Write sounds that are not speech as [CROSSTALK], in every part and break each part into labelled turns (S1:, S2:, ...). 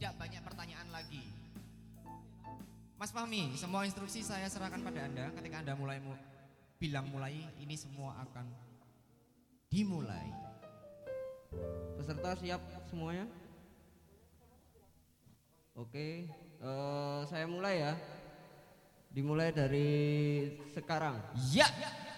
S1: tidak banyak pertanyaan lagi. Mas Fahmi, semua instruksi saya serahkan pada Anda ketika Anda mulai mu bilang mulai, ini semua akan dimulai.
S2: Peserta siap semuanya? Oke, eh, saya mulai ya. Dimulai dari sekarang.
S1: Ya.
S2: Nyeduhnya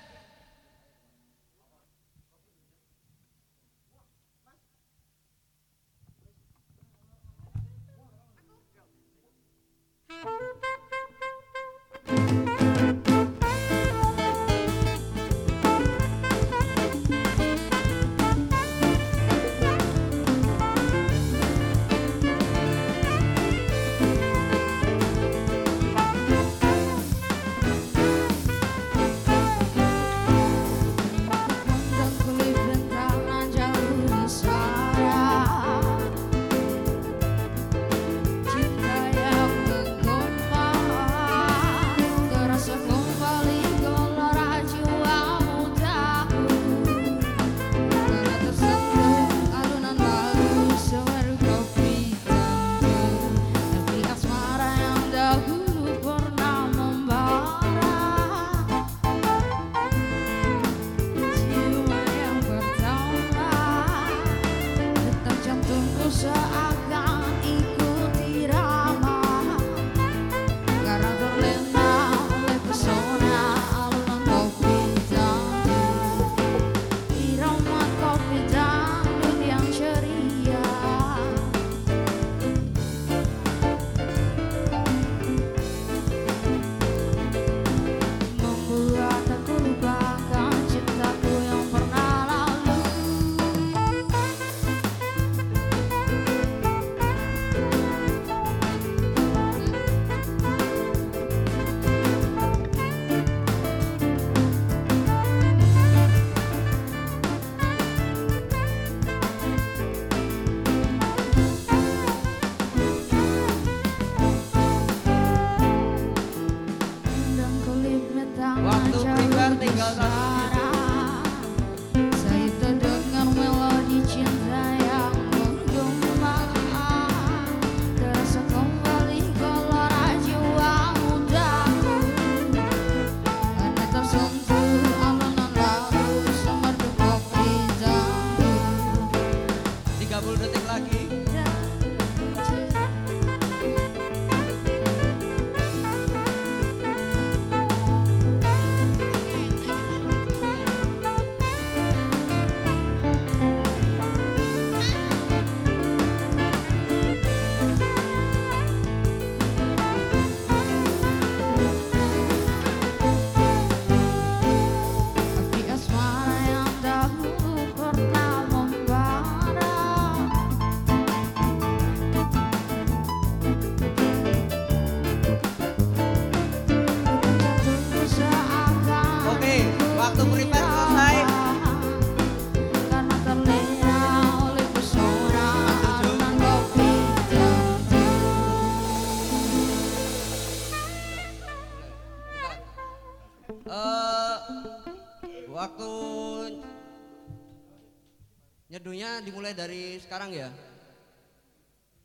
S2: dimulai dari sekarang ya.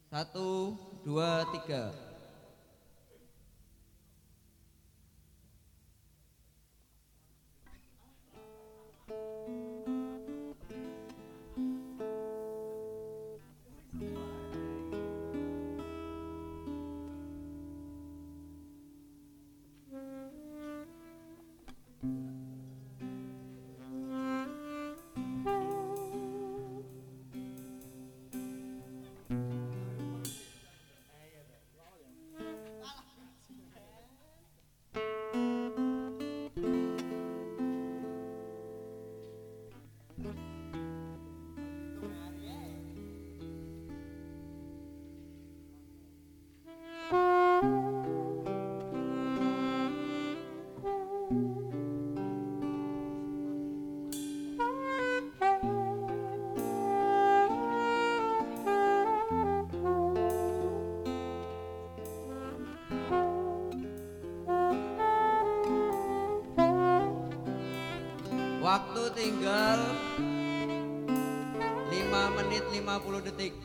S2: Satu, dua, tiga. Waktu tinggal 5 menit 50 detik.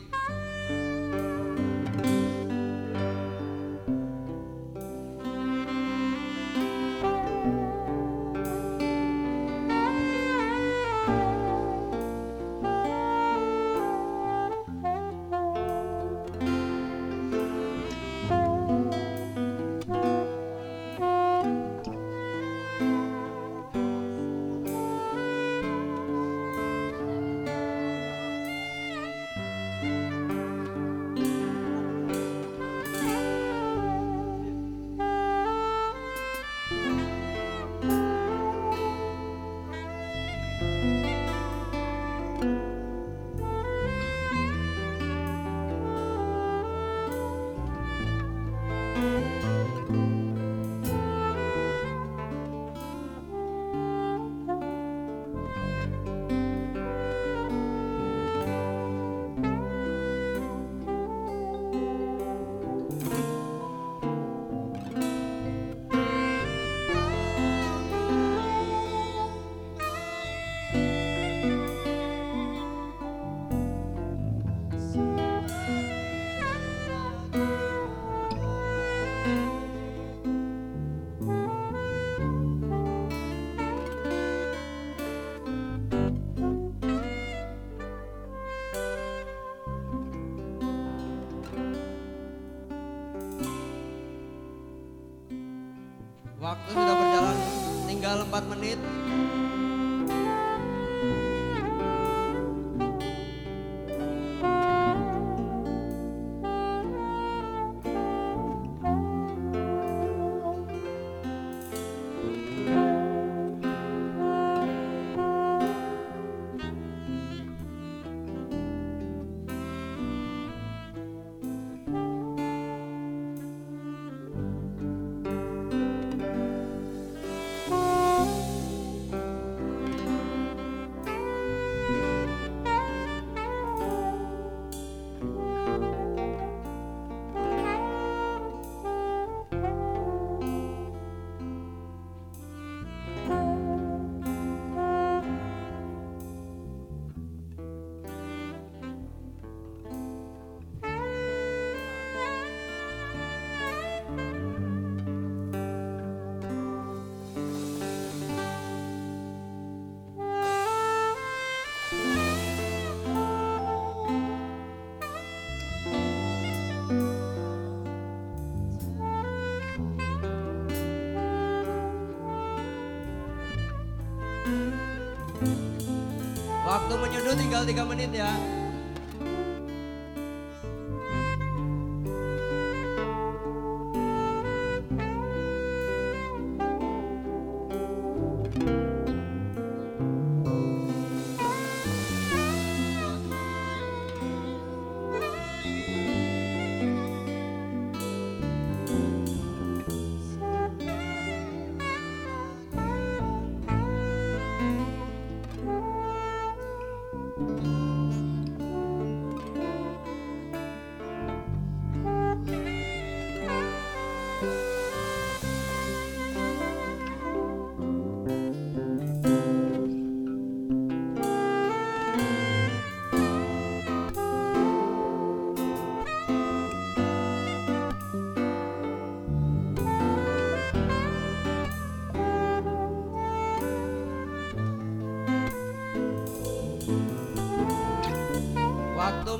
S3: Waktu menyeduh tinggal 3 menit ya.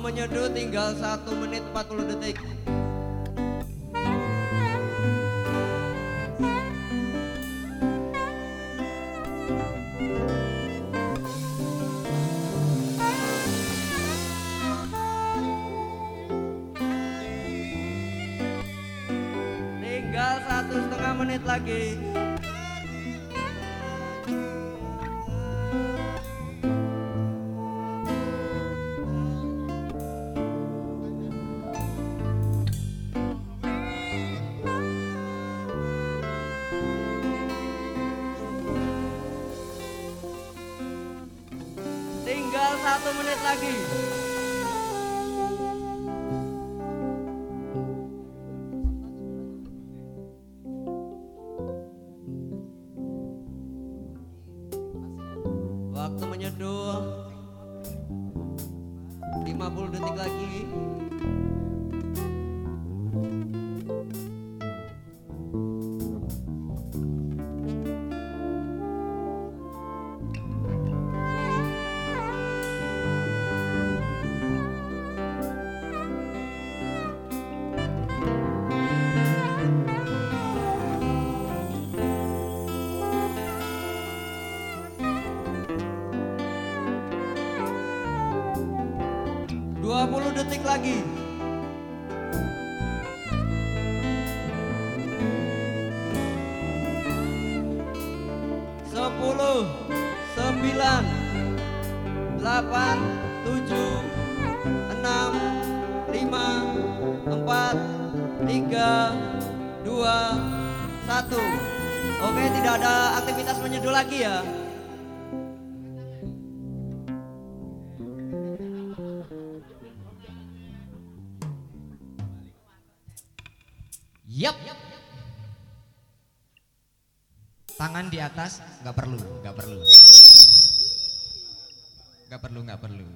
S3: Menyeduh tinggal 1 menit 40 detik. Tinggal satu setengah menit lagi. Waktu menyeduh 50 detik lagi.
S1: Atas nggak perlu, nggak perlu. Nggak perlu, nggak perlu.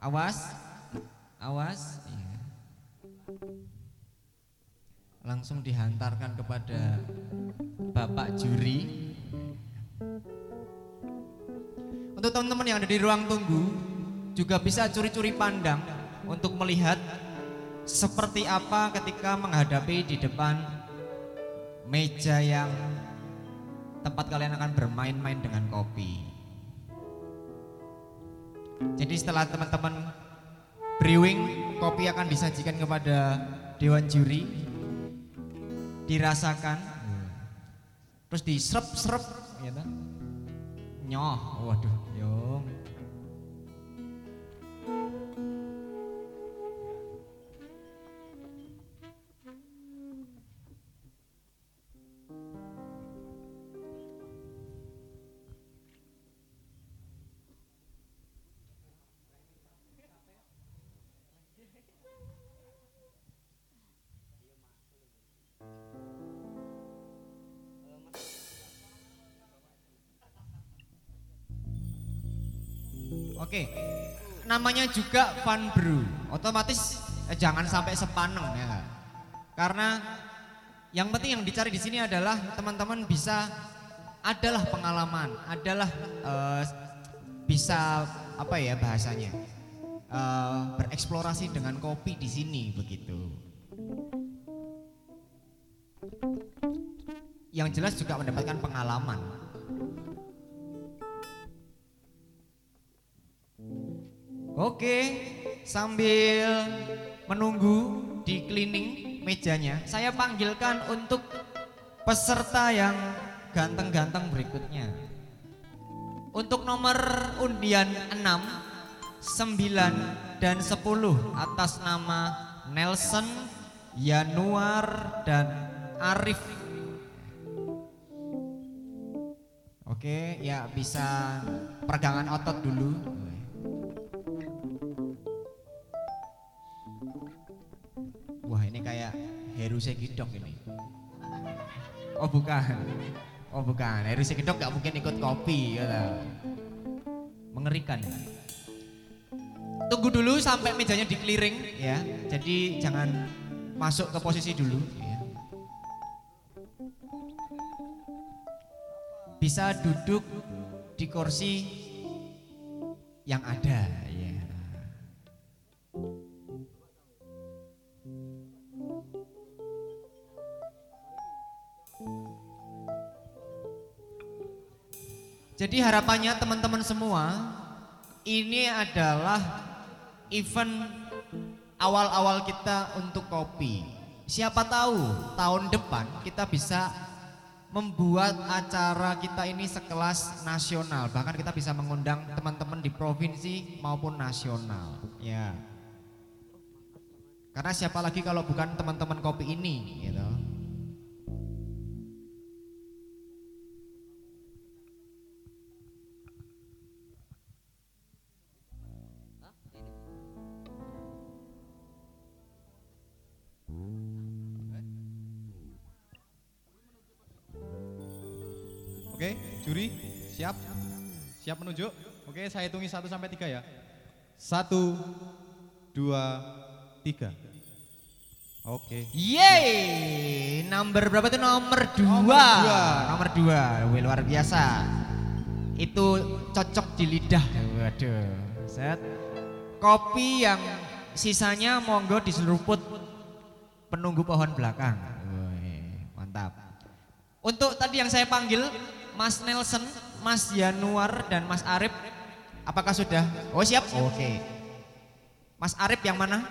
S1: Awas, awas. Iya. Langsung dihantarkan kepada Bapak juri. Untuk teman-teman yang ada di ruang tunggu, juga bisa curi-curi pandang untuk melihat seperti apa ketika menghadapi di depan meja yang tempat kalian akan bermain-main dengan kopi. Jadi setelah teman-teman brewing, kopi akan disajikan kepada dewan juri, dirasakan, terus diserep-serep, gitu. Nyoh, waduh, Namanya juga fun brew. Otomatis eh, jangan sampai sepaneng ya. Karena yang penting yang dicari di sini adalah teman-teman bisa adalah pengalaman, adalah eh, bisa apa ya bahasanya? eh, bereksplorasi dengan kopi di sini begitu. Yang jelas juga mendapatkan pengalaman. Oke, sambil menunggu di cleaning mejanya, saya panggilkan untuk peserta yang ganteng-ganteng berikutnya. Untuk nomor undian 6, 9, dan 10 atas nama Nelson, Yanuar, dan Arif. Oke, ya bisa peregangan otot dulu. Kayak Heru Segidok ini. Oh bukan. Oh bukan. Heru Segidok gak mungkin ikut kopi. Gitu. Mengerikan. Tunggu dulu sampai mejanya dikeliring ya. Jadi jangan masuk ke posisi dulu. ya. Bisa duduk di kursi yang ada. Ya. Jadi harapannya teman-teman semua ini adalah event awal-awal kita untuk kopi. Siapa tahu tahun depan kita bisa membuat acara kita ini sekelas nasional. Bahkan kita bisa mengundang teman-teman di provinsi maupun nasional. Ya. Karena siapa lagi kalau bukan teman-teman kopi ini, gitu.
S4: Siap menunjuk? Oke, saya hitungi 1 sampai 3 ya. 1 2 3. Oke.
S1: Yeay, number berapa itu nomor dua.
S4: Nomor dua.
S1: Nomor dua, Wih, luar biasa. Itu cocok di lidah. Waduh, set. Kopi yang sisanya monggo diseruput penunggu pohon belakang. Wih, mantap. Untuk tadi yang saya panggil, Mas Nelson, Mas Januar, dan Mas Arif, apakah sudah? Oh siap? Oke. Mas Arif yang mana?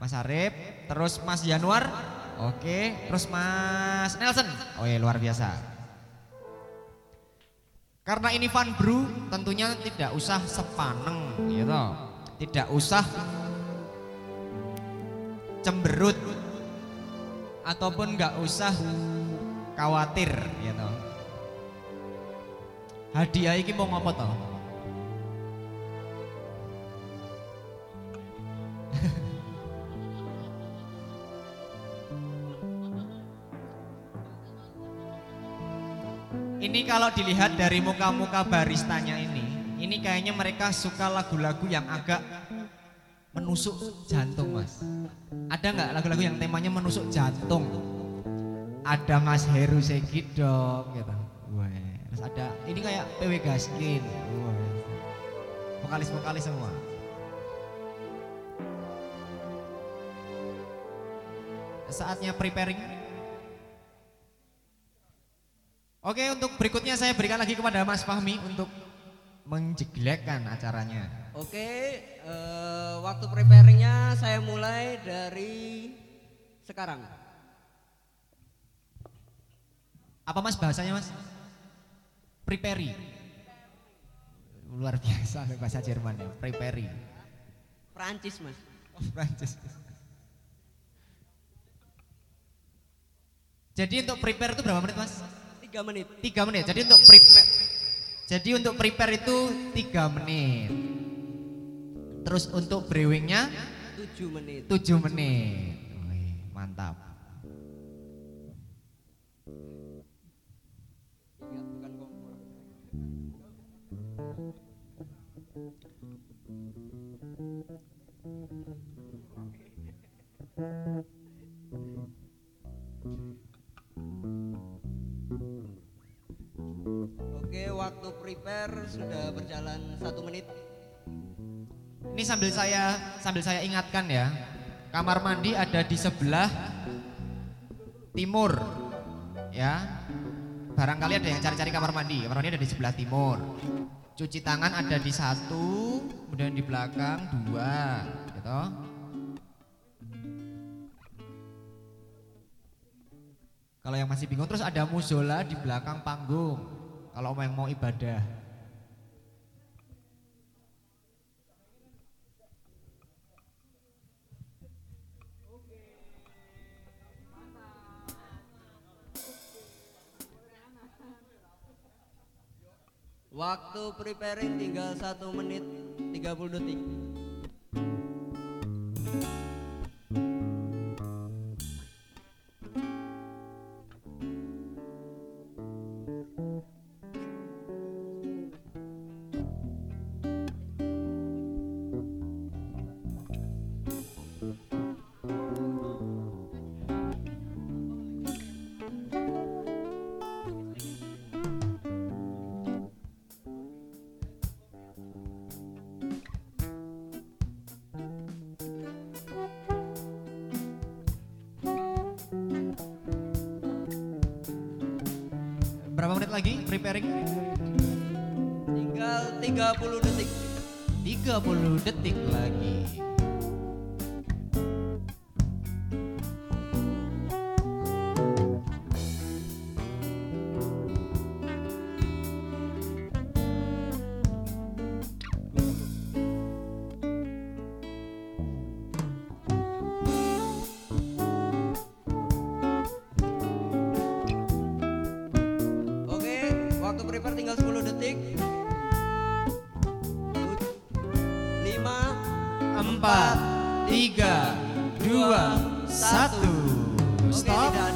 S1: Mas Arif, terus Mas Januar, oke, terus Mas Nelson. Oh iya luar biasa. Karena ini fun brew, tentunya tidak usah sepaneng, gitu. Tidak usah cemberut ataupun nggak usah khawatir, gitu. Hadiah ini mau ngopo toh? Ini kalau dilihat dari muka-muka baristanya ini, ini kayaknya mereka suka lagu-lagu yang agak menusuk jantung, Mas. Ada nggak lagu-lagu yang temanya menusuk jantung? Ada Mas Heru Segidok gitu. Terus ada ini kayak PW Gaskin. Vokalis-vokalis semua. Saatnya preparing. Oke, untuk berikutnya saya berikan lagi kepada Mas Fahmi untuk menjeglekkan acaranya.
S3: Oke, uh, waktu preparingnya saya mulai dari sekarang.
S1: Apa mas bahasanya mas? Prepare. Luar biasa bahasa Jerman ya, prepare.
S3: Prancis mas.
S1: Oh, Prancis. Jadi untuk prepare itu berapa menit Mas?
S3: Tiga menit.
S1: Tiga menit. Jadi untuk prepare Jadi untuk prepare itu tiga menit. Terus untuk brewingnya
S3: Tujuh menit.
S1: tujuh menit. Wih, mantap.
S3: Oke, waktu prepare sudah berjalan satu menit.
S1: Ini sambil saya sambil saya ingatkan ya. Kamar mandi ada di sebelah timur. Ya. Barangkali ada yang cari-cari kamar mandi. Kamar mandi ada di sebelah timur. Cuci tangan ada di satu, kemudian di belakang dua, gitu. Kalau yang masih bingung terus ada musola di belakang panggung. Kalau yang mau ibadah.
S3: Waktu preparing tinggal satu menit 30 detik. 30 detik
S1: Empat, tiga, dua, satu. Stop.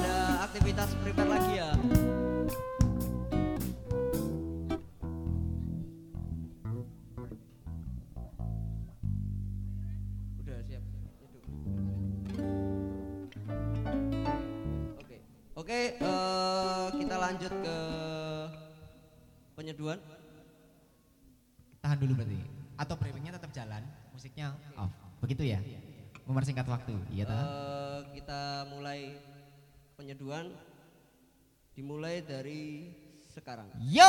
S3: Penyeduhan dimulai dari sekarang.
S1: Yo,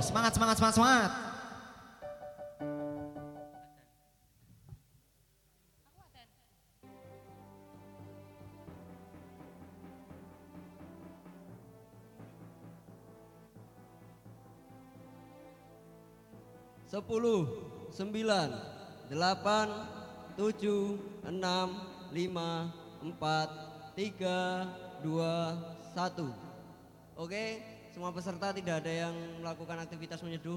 S1: semangat semangat semangat semangat.
S3: Sepuluh, sembilan, delapan, tujuh, enam, lima, empat, tiga, dua, satu. Oke, semua peserta tidak ada yang melakukan aktivitas menyeduh.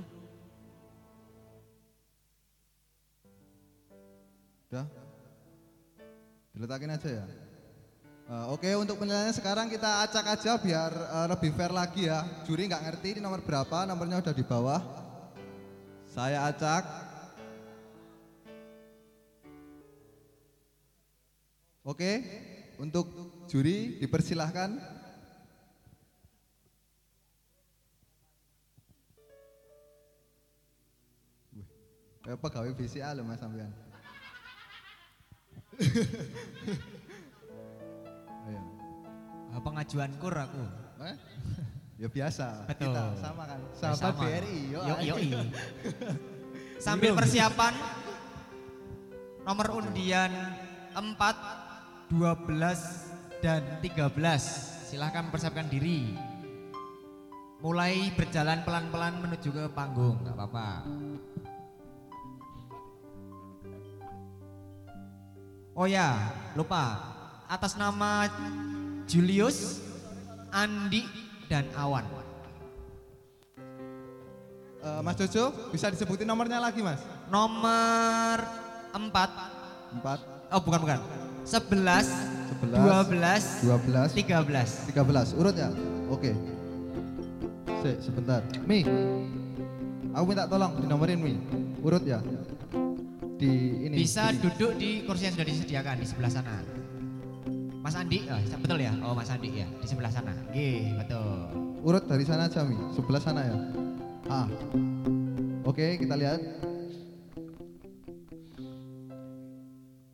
S4: Udah? Diletakin aja ya. Eh, Oke untuk penilaiannya sekarang kita acak aja biar eh, lebih fair lagi ya. Juri nggak ngerti ini nomor berapa, nomornya udah di bawah. Saya acak. Oke, untuk juri dipersilahkan. Kayak pegawai BCA loh mas sampean. [LAUGHS] Ayo.
S1: Eh, pengajuan kur aku.
S4: Eh? [LAUGHS] Ya biasa.
S1: Betul.
S4: Kita sama kan.
S1: Ya,
S4: Sahabat
S1: sama.
S4: BRI. Yo.
S1: Yo, yo, [LAUGHS] Sambil persiapan nomor undian 4, 12 dan 13. Silahkan mempersiapkan diri. Mulai berjalan pelan-pelan menuju ke panggung, nggak apa-apa. Oh ya, lupa. Atas nama Julius, Andi, dan Awan.
S4: Eh, Mas Jojo, bisa disebutin nomornya lagi Mas?
S1: Nomor 4
S4: Empat,
S1: Oh bukan bukan 11
S4: 11,
S1: 12
S4: 12,
S1: 13
S4: 13. Urut ya? Oke. Sik, sebentar. Mi. Aku minta tolong dinomorin Mi. Urut ya. Di ini.
S1: Bisa
S4: di-
S1: duduk di kursi yang sudah disediakan di sebelah sana Mas Andi, oh, betul ya? Oh Mas Andi ya, di sebelah sana Gih, betul
S4: urut dari sana aja Mi. Sebelah sana ya. Ah. Oke, kita lihat.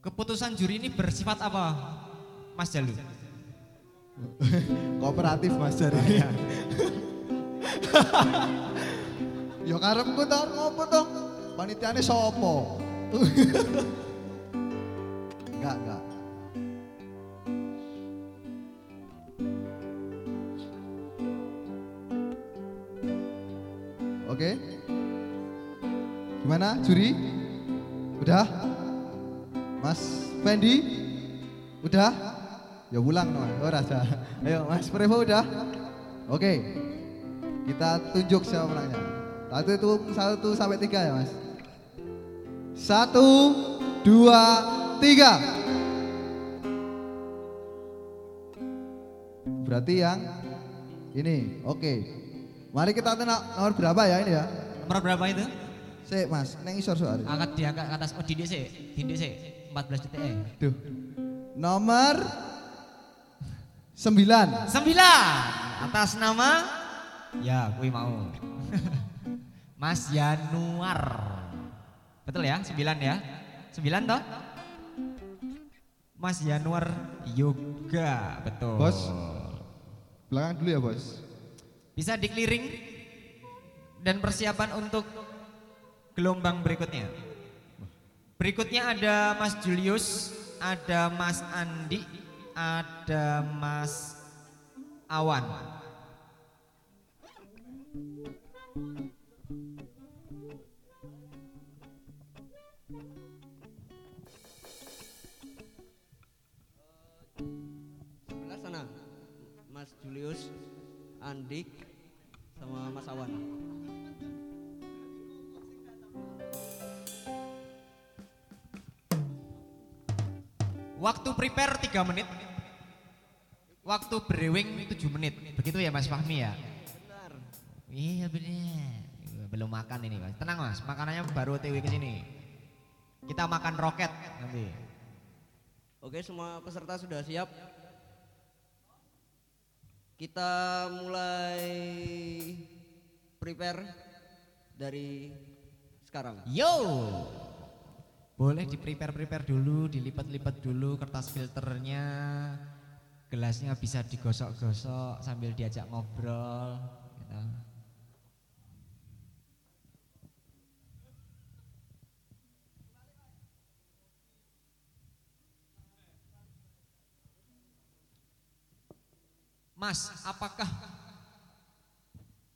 S1: Keputusan juri ini bersifat apa Mas Jalu? [LAUGHS]
S4: Kooperatif Mas Jari. [LAUGHS] ya karepku toh ngopo toh? Panitiane sopo? [LAUGHS] enggak, enggak. Oke. Gimana juri? Udah? Mas Fendi? Udah? Ya pulang no, oh raja. Ayo Mas Prevo udah? Oke. Kita tunjuk siapa menangnya. Satu itu satu sampai tiga ya Mas. Satu, dua, tiga. Berarti yang ini, oke. Mari kita tengok nomor berapa ya ini ya?
S1: Nomor berapa itu?
S4: Sik Mas, neng isor soalnya.
S1: Angkat diangkat ke atas, oh didik sih, didik sih 14 detik eh
S4: Duh. Nomor sembilan.
S1: Sembilan Atas nama Ya, kui mau [LAUGHS] Mas Januar Betul ya, sembilan ya Sembilan toh? Mas Januar Yoga, betul
S4: Bos. Belakang dulu ya bos.
S1: Bisa dikeliring Dan persiapan untuk gelombang berikutnya Berikutnya ada Mas Julius Ada Mas Andi Ada Mas Awan
S3: Sebelah sana. Mas Julius, Andik, sama Mas Awan.
S1: Waktu prepare 3 menit. Waktu brewing 7 menit. Begitu ya Mas Fahmi ya?
S3: Benar.
S1: Iya bener. Belum makan ini Mas. Tenang Mas. Makanannya baru TW ke sini. Kita makan roket nanti.
S3: Oke, semua peserta sudah siap. Kita mulai prepare dari sekarang.
S1: Yo Boleh di prepare prepare dulu Dilipat-lipat dulu kertas filternya Gelasnya bisa digosok-gosok Sambil diajak ngobrol gitu. Mas, apakah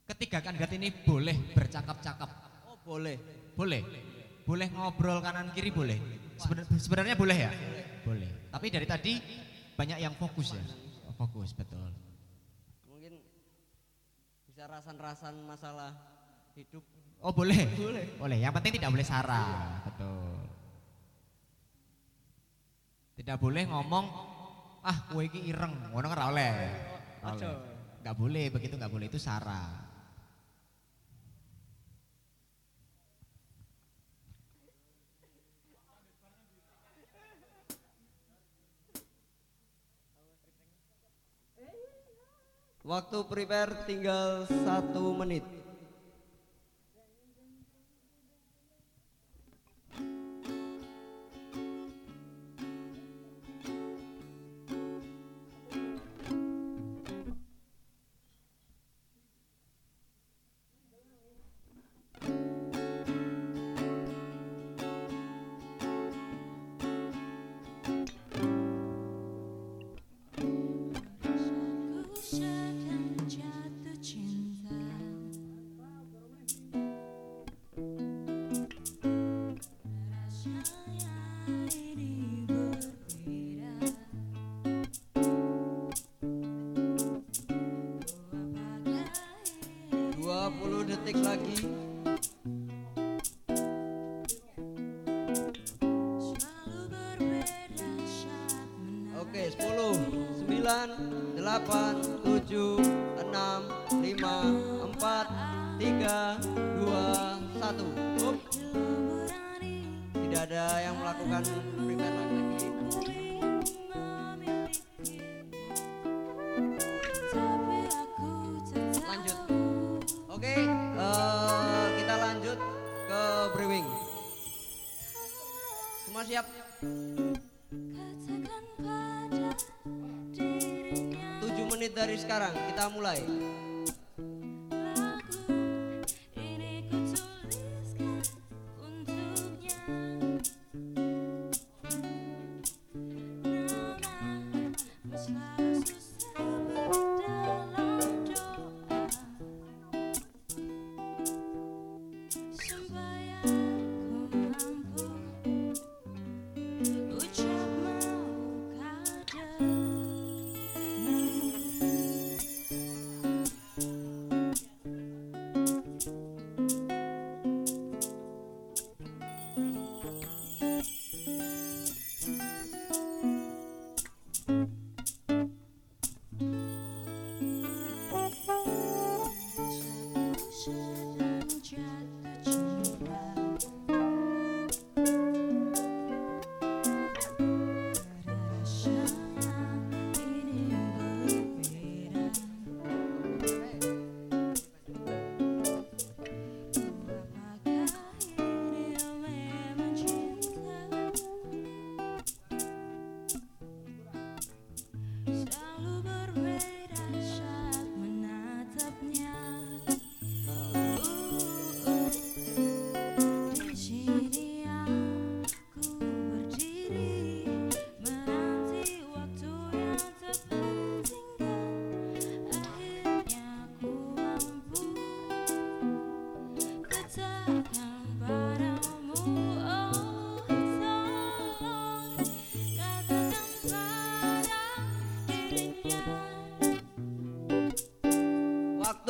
S1: ketiga kandidat ini boleh bercakap-cakap?
S3: Oh, boleh.
S1: Boleh. Boleh ngobrol kanan kiri boleh. Seben- sebenarnya boleh ya? Boleh. Tapi dari tadi banyak yang fokus ya. Oh, Fokus betul.
S3: Mungkin bisa rasan-rasan masalah hidup.
S1: Oh boleh.
S3: Boleh.
S1: Boleh. Yang penting tidak boleh sara. Betul. Tidak boleh ngomong ah kue iki ireng, ngono kan ora oleh. Nggak boleh begitu nggak boleh itu sara.
S3: Waktu prepare tinggal satu menit.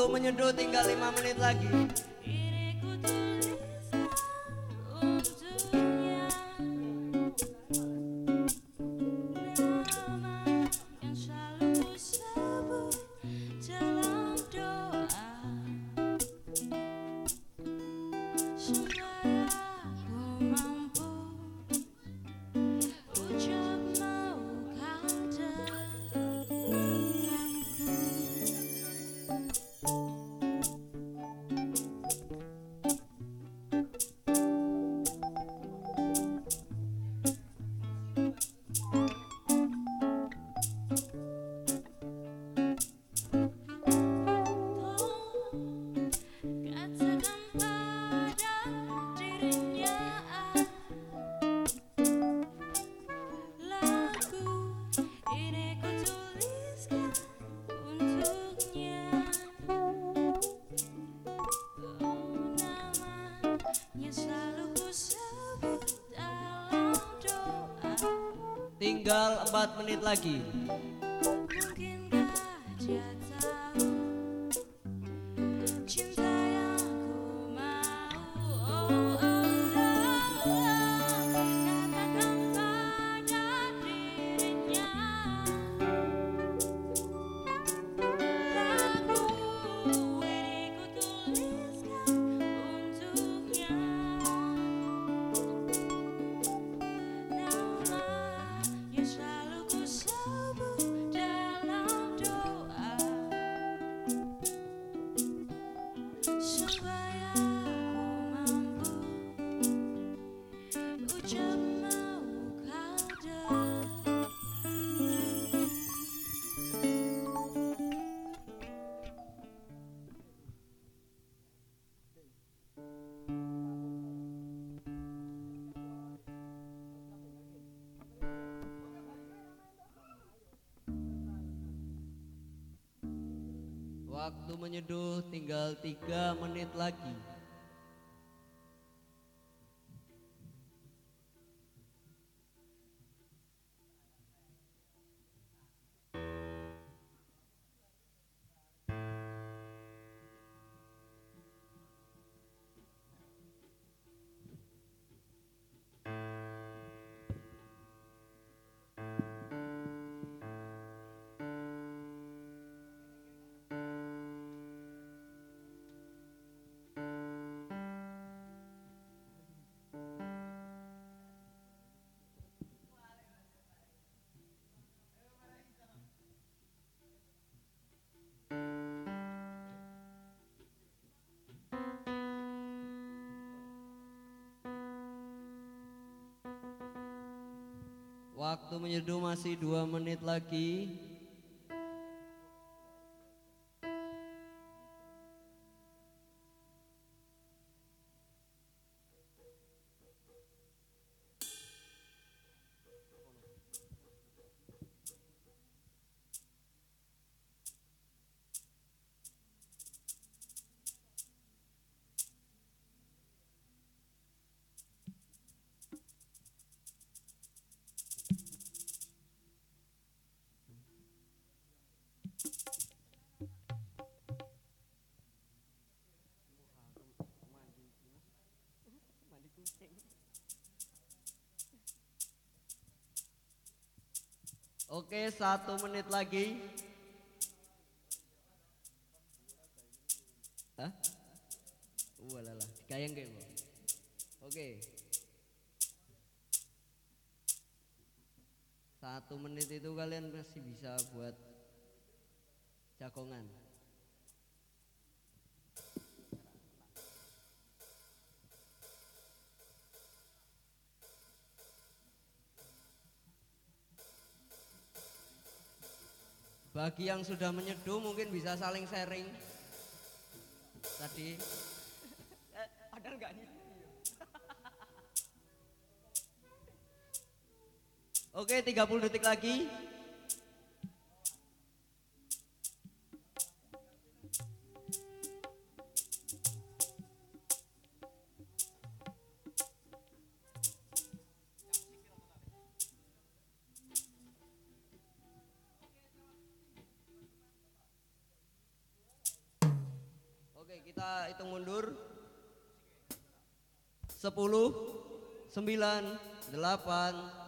S5: menyedot tinggal 5 menit lagi. lagi. tinggal tiga menit lagi.
S3: Waktu menyeduh masih dua menit lagi. Oke, satu menit lagi. Hah? Walah, kayang kayak Bang. Oke. Satu menit itu kalian masih bisa buat jagongan. Bagi yang sudah menyeduh mungkin bisa saling sharing. Tadi eh, padahal enggak Oke, 30 detik lagi. 10 9 8 7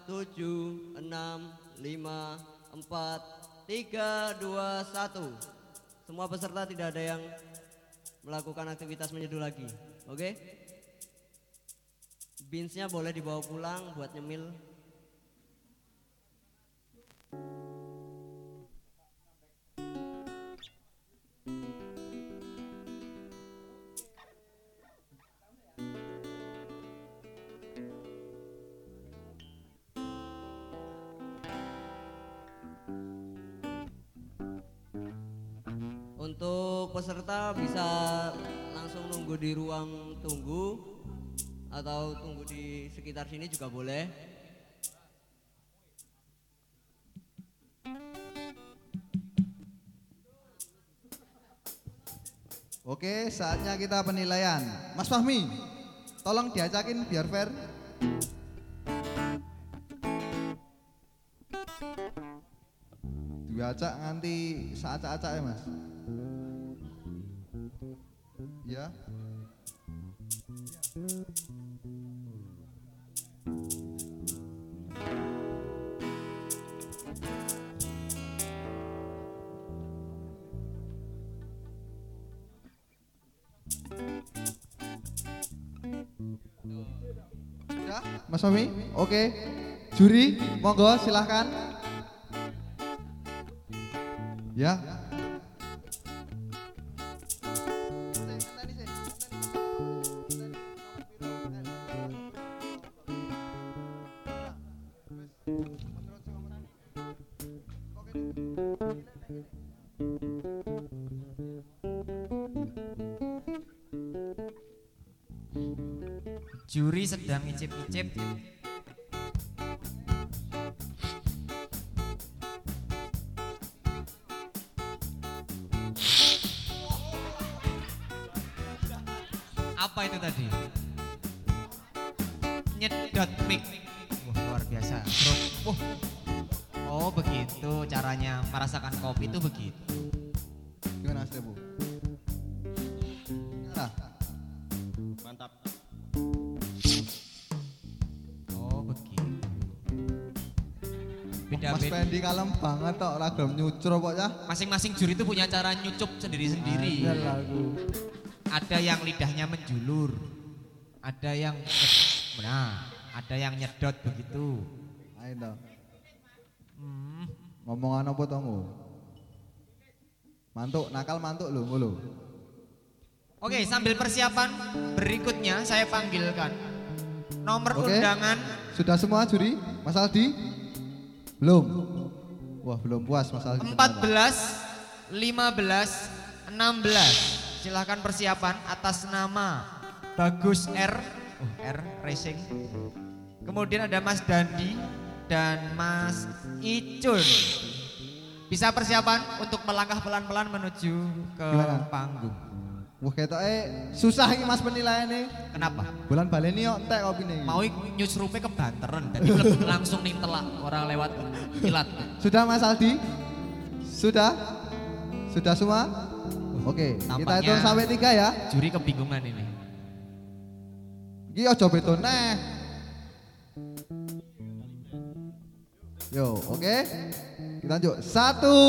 S3: 6 5 4 3 2 1 Semua peserta tidak ada yang melakukan aktivitas menyeduh lagi. Oke? Beansnya boleh dibawa pulang buat nyemil. Di ruang tunggu atau tunggu di sekitar sini juga boleh.
S4: Oke, saatnya kita penilaian. Mas Fahmi, tolong diacakin biar fair. Diacak nganti saacak-acak ya, Mas. Ya. Mas Fahmi? Oke. Juri, monggo silahkan. Ya. tip tip tip. Ragam nyucur pokoknya.
S1: Masing-masing juri itu punya cara nyucup sendiri-sendiri.
S4: Ada lagu.
S1: Ada yang lidahnya menjulur, ada yang nah, ada yang nyedot begitu.
S4: Ayo.
S1: Hmm.
S4: Ngomongan apa to Ngo? Mantuk, nakal mantuk lho, ngono.
S1: Oke, sambil persiapan berikutnya saya panggilkan nomor
S4: Oke.
S1: undangan
S4: Sudah semua juri? Mas Aldi? Belum. Wah, belum puas Mas Aldi.
S1: 14, 15, 16. Silahkan persiapan atas nama Bagus R, oh, R Racing. Kemudian ada Mas Dandi dan Mas Icun. Bisa persiapan untuk melangkah pelan-pelan menuju ke
S4: Gimana?
S1: panggung.
S4: Wah, ketoknya susah ini Mas penilaiannya.
S1: Kenapa?
S4: Bulan baleni yo entek kopi nih.
S1: Mau nyusrupe kebanteran, jadi [LAUGHS] langsung nih telak orang lewat kilat.
S4: Sudah Mas Aldi? Sudah? Sudah semua? Oke, kita
S1: Tampaknya-
S4: hitung sampai tiga ya.
S1: Juri kebingungan ini.
S4: Iki aja beton neh. Yo, oke. Kita lanjut. Satu,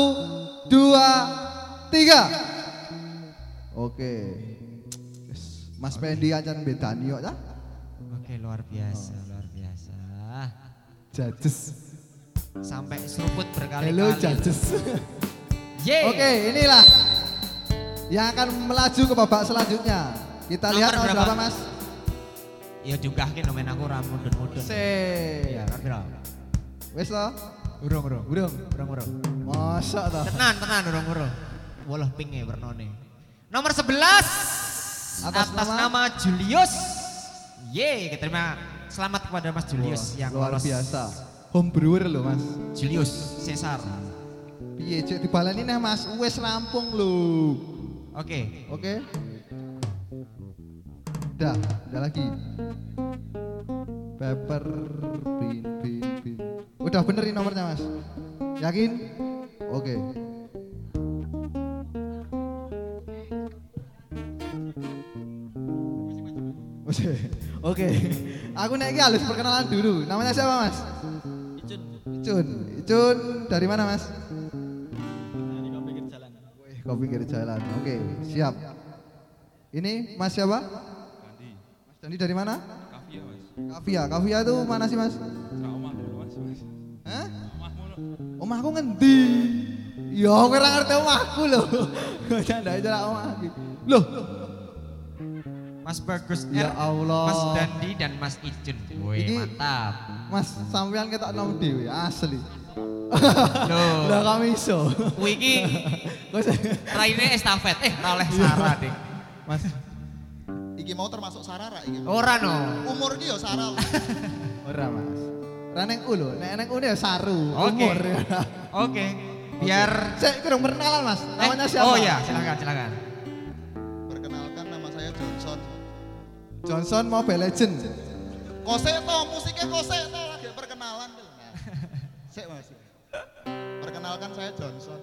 S4: dua, tiga. Oke. Yes. Mas Pendi acan bedani yuk ya.
S1: Oke, luar biasa, luar biasa.
S4: Judges.
S1: Sampai seruput berkali-kali.
S4: Hello judges. [LAUGHS]
S1: Yeay.
S4: Oke, inilah yang akan melaju ke babak selanjutnya. Kita
S1: Nomor
S4: lihat nomor
S1: berapa?
S4: berapa, Mas?
S1: Ya juga kan nomen aku ra mudun-mudun.
S4: Se.
S1: Ya, lah.
S4: Wes lo?
S1: Urung, urung.
S4: Urung.
S1: Urung, urung.
S4: Masa toh?
S1: Tenan, tenan, urung, urung. Walah pinge bernone. Nomor 11
S4: Atas
S1: atas,
S4: nama?
S1: nama? Julius. Yeay, terima selamat kepada Mas Julius
S4: Wah,
S1: yang
S4: luar
S1: lolos.
S4: biasa. Home brewer loh, Mas.
S1: Julius Cesar.
S4: Piye cek dibaleni nih Mas, wes rampung lho.
S1: Oke.
S4: Oke. Udah, udah lagi. Pepper bin bin bin. Udah bener ini nomornya Mas. Yakin? Oke. Oke. Oke. Aku naik halus perkenalan dulu. Namanya siapa Mas?
S6: Icun.
S4: Icun. Icun dari mana Mas?
S6: Dari kau pinggir jalan.
S4: Wih, kau pinggir jalan. Oke, siap. Ini Mas siapa?
S6: Ganti.
S4: Mas Dandi dari mana?
S6: Kafia mas.
S4: Kavia. Kavia itu mana sih Mas?
S6: Omah dulu mas.
S4: Hah?
S6: Omah.
S4: Omahku ngendi? Ya, aku ngerti omahku [LAUGHS] loh. Aja lah omah. Loh,
S1: Mas Bagus
S4: Ya
S1: R,
S4: Allah.
S1: Mas Dandi dan Mas Icun. Wih,
S4: Ini-
S1: mantap.
S4: Mas sampean ketok nom dhewe asli.
S1: Loh, [LAUGHS]
S4: Lah kami iso.
S1: kuwi iki [LAUGHS] raine estafet. Eh, ra oleh Sarah, Dik.
S4: Mas,
S7: Iki mau termasuk sarara iki.
S1: Ora no.
S7: Umur dia sarara. [LAUGHS]
S4: ora Mas. Ora neng U lho, nek neng U ne saru.
S1: Oke.
S4: Umur.
S1: Oke. Biar
S4: Saya kurang perkenalan Mas.
S1: Eh,
S4: Namanya siapa?
S1: Oh ya, silakan, silakan.
S7: Johnson
S4: Mobile Legend.
S7: Kose to, musiknya kose to lagi perkenalan tuh. Nah. Sik Mas. Perkenalkan saya Johnson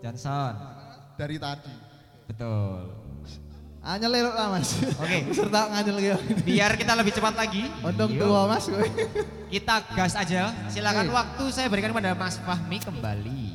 S1: Johnson.
S7: dari tadi.
S1: Betul.
S4: Anyel elok lah Mas.
S1: Oke. [LAUGHS]
S4: Serta nganyel gitu.
S1: Biar kita lebih cepat lagi.
S4: Untung
S1: Yuk,
S4: tua Mas.
S1: Kita gas aja. Silakan waktu saya berikan kepada Mas Fahmi kembali.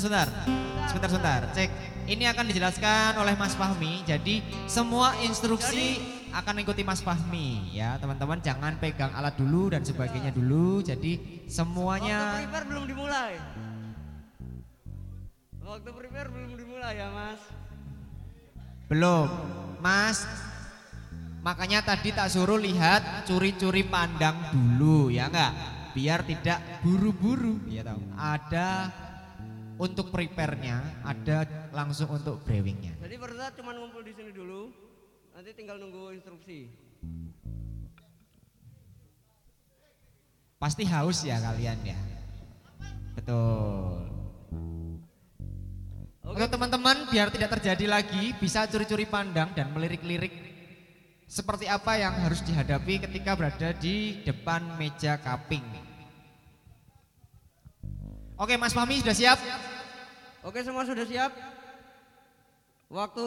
S1: Sebentar, sebentar. Sebentar, sebentar. Cek. Ini akan dijelaskan oleh Mas Fahmi. Jadi semua instruksi akan mengikuti Mas Fahmi ya teman-teman. Jangan pegang alat dulu dan sebagainya dulu. Jadi
S3: Waktu
S1: semuanya
S3: prepare belum dimulai. Waktu prepare belum dimulai ya mas.
S1: belum, Mas. Makanya tadi tak suruh lihat curi-curi pandang dulu ya enggak? Biar tidak buru-buru. Ya tahu. Ada untuk prepare-nya, ada langsung untuk brewingnya.
S3: Jadi peserta cuma ngumpul di sini dulu. Nanti tinggal nunggu instruksi.
S1: Pasti haus ya kalian ya. Betul. Untuk teman-teman biar tidak terjadi lagi bisa curi-curi pandang dan melirik-lirik seperti apa yang harus dihadapi ketika berada di depan meja cupping. Oke, Mas Fahmi sudah siap?
S3: Oke semua sudah siap? Waktu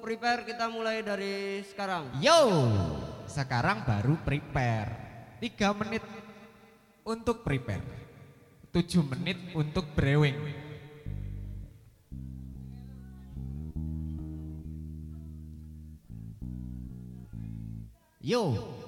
S3: prepare kita mulai dari sekarang.
S1: Yo, sekarang baru prepare. 3 menit untuk prepare. 7 menit untuk brewing. Yo.
S3: Waktu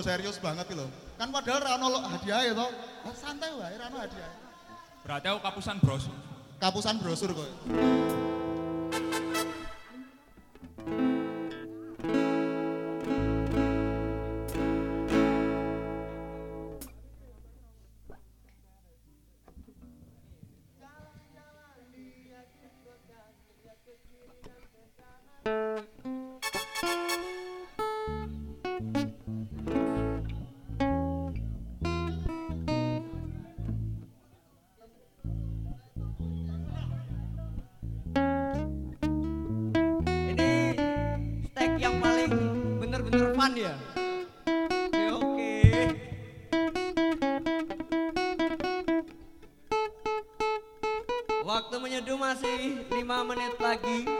S7: Serius banget lho. Kan padahal ra ono hadiah ya toh. Santai wae ra ono hadiah.
S6: Berarti aku kapusan bros.
S7: Kapusan brosur kok. 5 menit lagi.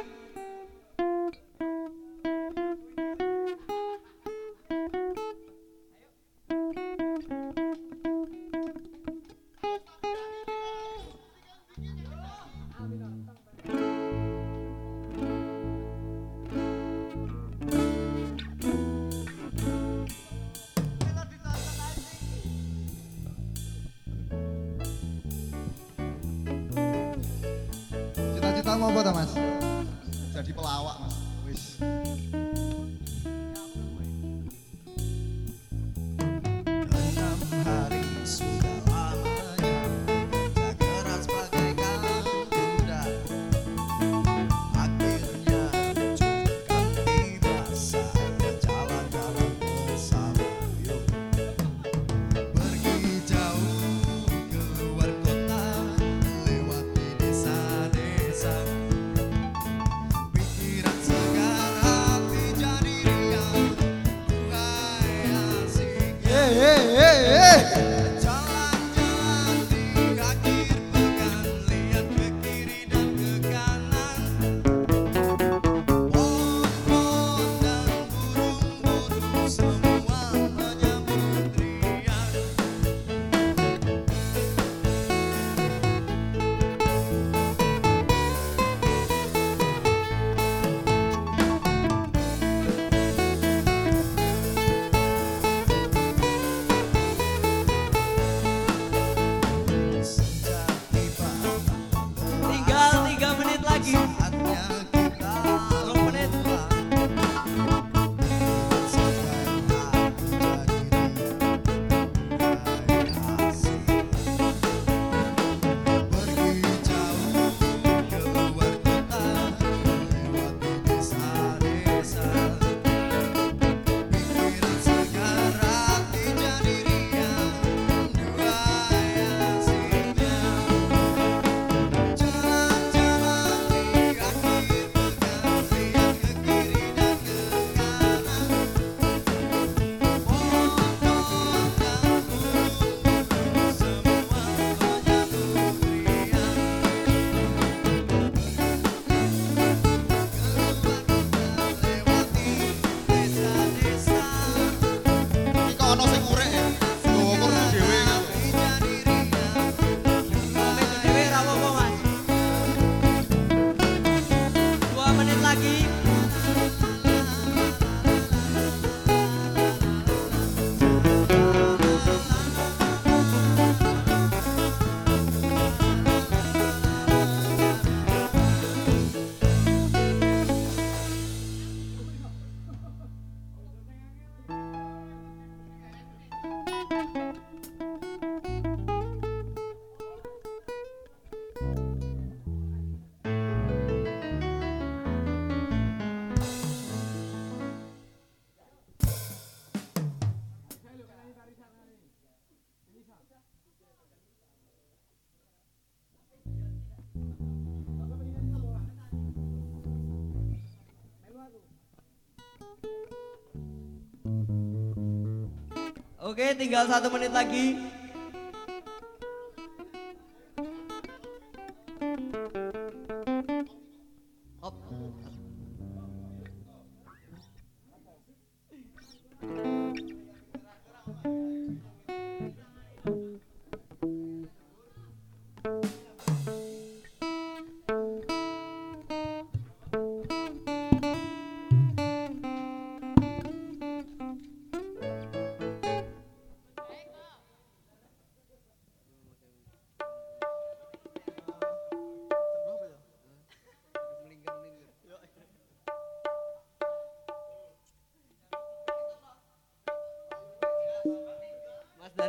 S7: Oke, tinggal satu menit lagi.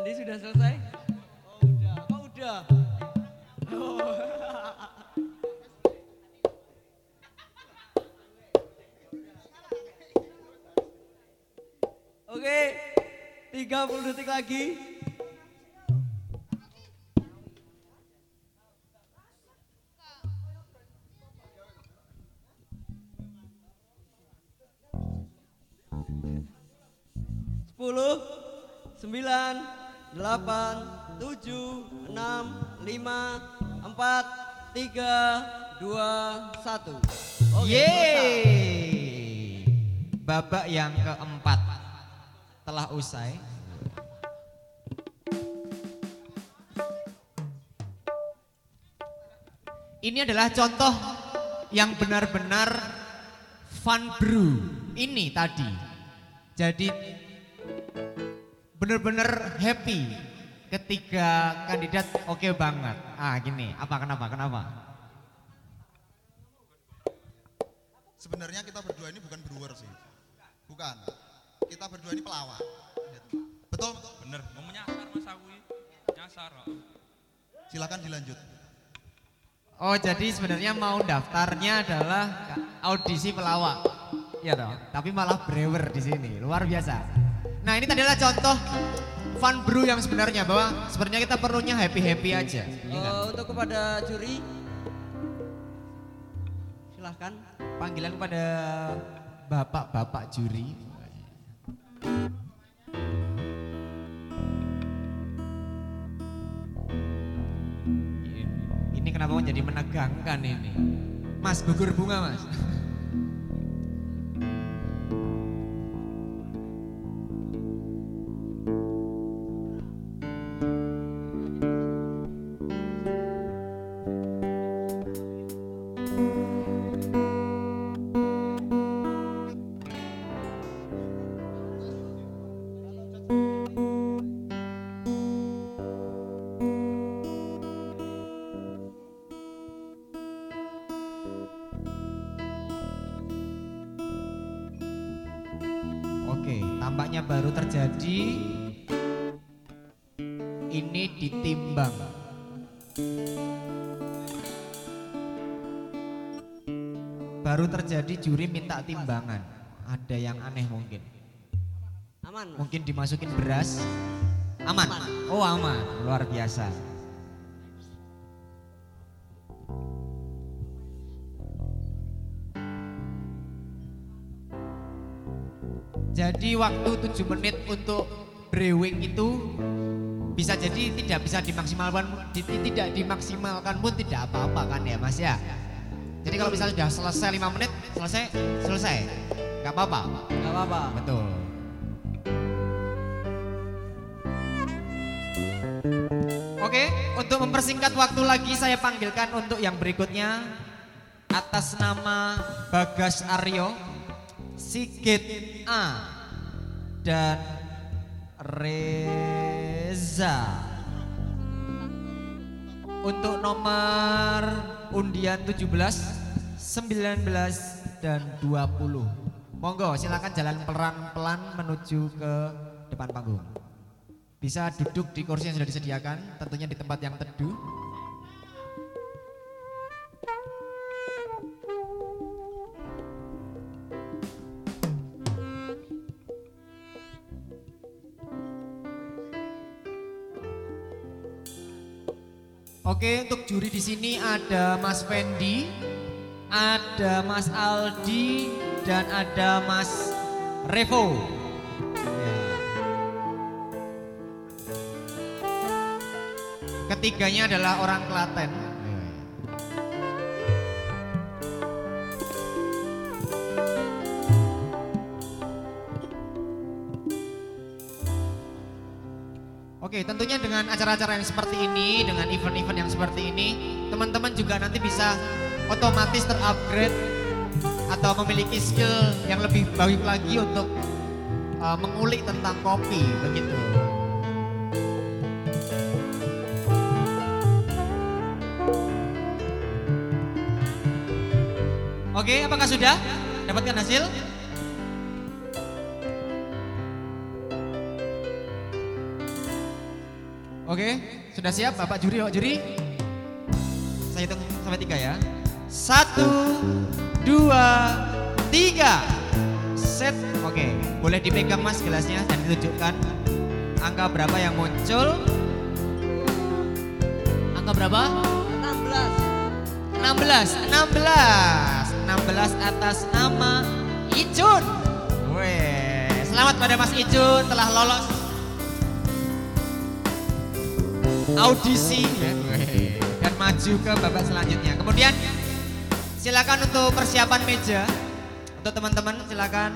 S7: Andi sudah selesai? Oh udah, oh udah. Oh. [LAUGHS] Oke, okay, 30 detik lagi.
S3: 2, 1. Oke,
S1: Yeay. Babak yang keempat telah usai. Ini adalah contoh yang benar-benar fun brew. Ini tadi. Jadi benar-benar happy ketika kandidat oke banget. Ah gini, apa kenapa? Kenapa?
S7: Sebenarnya kita berdua ini bukan brewer sih. Bukan. Kita berdua ini pelawak. Betul, betul.
S6: Bener, mau nyasar mas aku ini. Nyasar.
S7: Silakan dilanjut.
S1: Oh jadi sebenarnya mau daftarnya adalah audisi pelawak, ya toh. Tapi malah brewer di sini, luar biasa. Nah ini tadi adalah contoh fun brew yang sebenarnya bahwa sebenarnya kita perlunya happy happy aja. Iya?
S3: Eh, untuk kepada juri silahkan
S1: Panggilan kepada bapak-bapak juri. Ini kenapa menjadi menegangkan ini? Mas gugur bunga mas. Juri minta timbangan. Ada yang aneh mungkin.
S3: aman?
S1: Mungkin dimasukin beras. Aman. Oh aman, luar biasa. Jadi waktu 7 menit untuk brewing itu bisa jadi tidak bisa dimaksimalkan di- tidak dimaksimalkan pun tidak apa-apa kan ya Mas ya. Jadi kalau misalnya sudah selesai 5 menit, selesai selesai. nggak apa-apa.
S3: Gak apa-apa
S1: Betul. Oke, untuk mempersingkat waktu lagi saya panggilkan untuk yang berikutnya atas nama Bagas Aryo, Sigit A dan Reza. Untuk nomor undian 17, 19 dan 20. Monggo silakan jalan pelan-pelan menuju ke depan panggung. Bisa duduk di kursi yang sudah disediakan, tentunya di tempat yang teduh. Oke, untuk juri di sini ada Mas Fendi, ada Mas Aldi, dan ada Mas Revo. Ya. Ketiganya adalah orang Klaten. Oke, tentunya dengan acara-acara yang seperti ini, dengan event-event yang seperti ini, teman-teman juga nanti bisa otomatis terupgrade atau memiliki skill yang lebih baik lagi untuk uh, mengulik tentang kopi, begitu. Oke, apakah sudah dapatkan hasil? Oke, sudah siap Bapak juri, Bapak juri? Saya hitung sampai tiga ya. Satu, dua, tiga. Set, oke. Boleh dipegang mas gelasnya dan ditunjukkan angka berapa yang muncul. Angka berapa?
S3: 16.
S1: 16, 16. 16 atas nama Icun. Weh, selamat
S2: pada Mas Icun telah lolos audisi dan maju ke babak selanjutnya. Kemudian silakan untuk persiapan meja untuk teman-teman silakan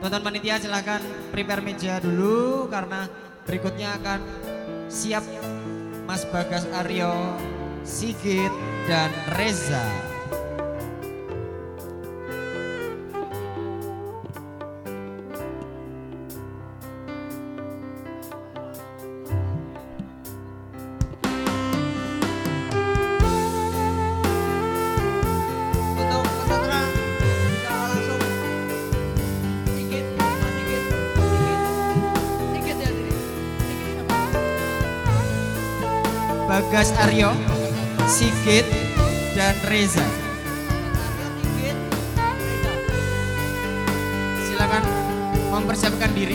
S2: teman-teman panitia silakan prepare meja dulu karena berikutnya akan siap Mas Bagas Aryo, Sigit dan Reza. Bagas Aryo, Sigit, dan Reza. Silakan mempersiapkan diri.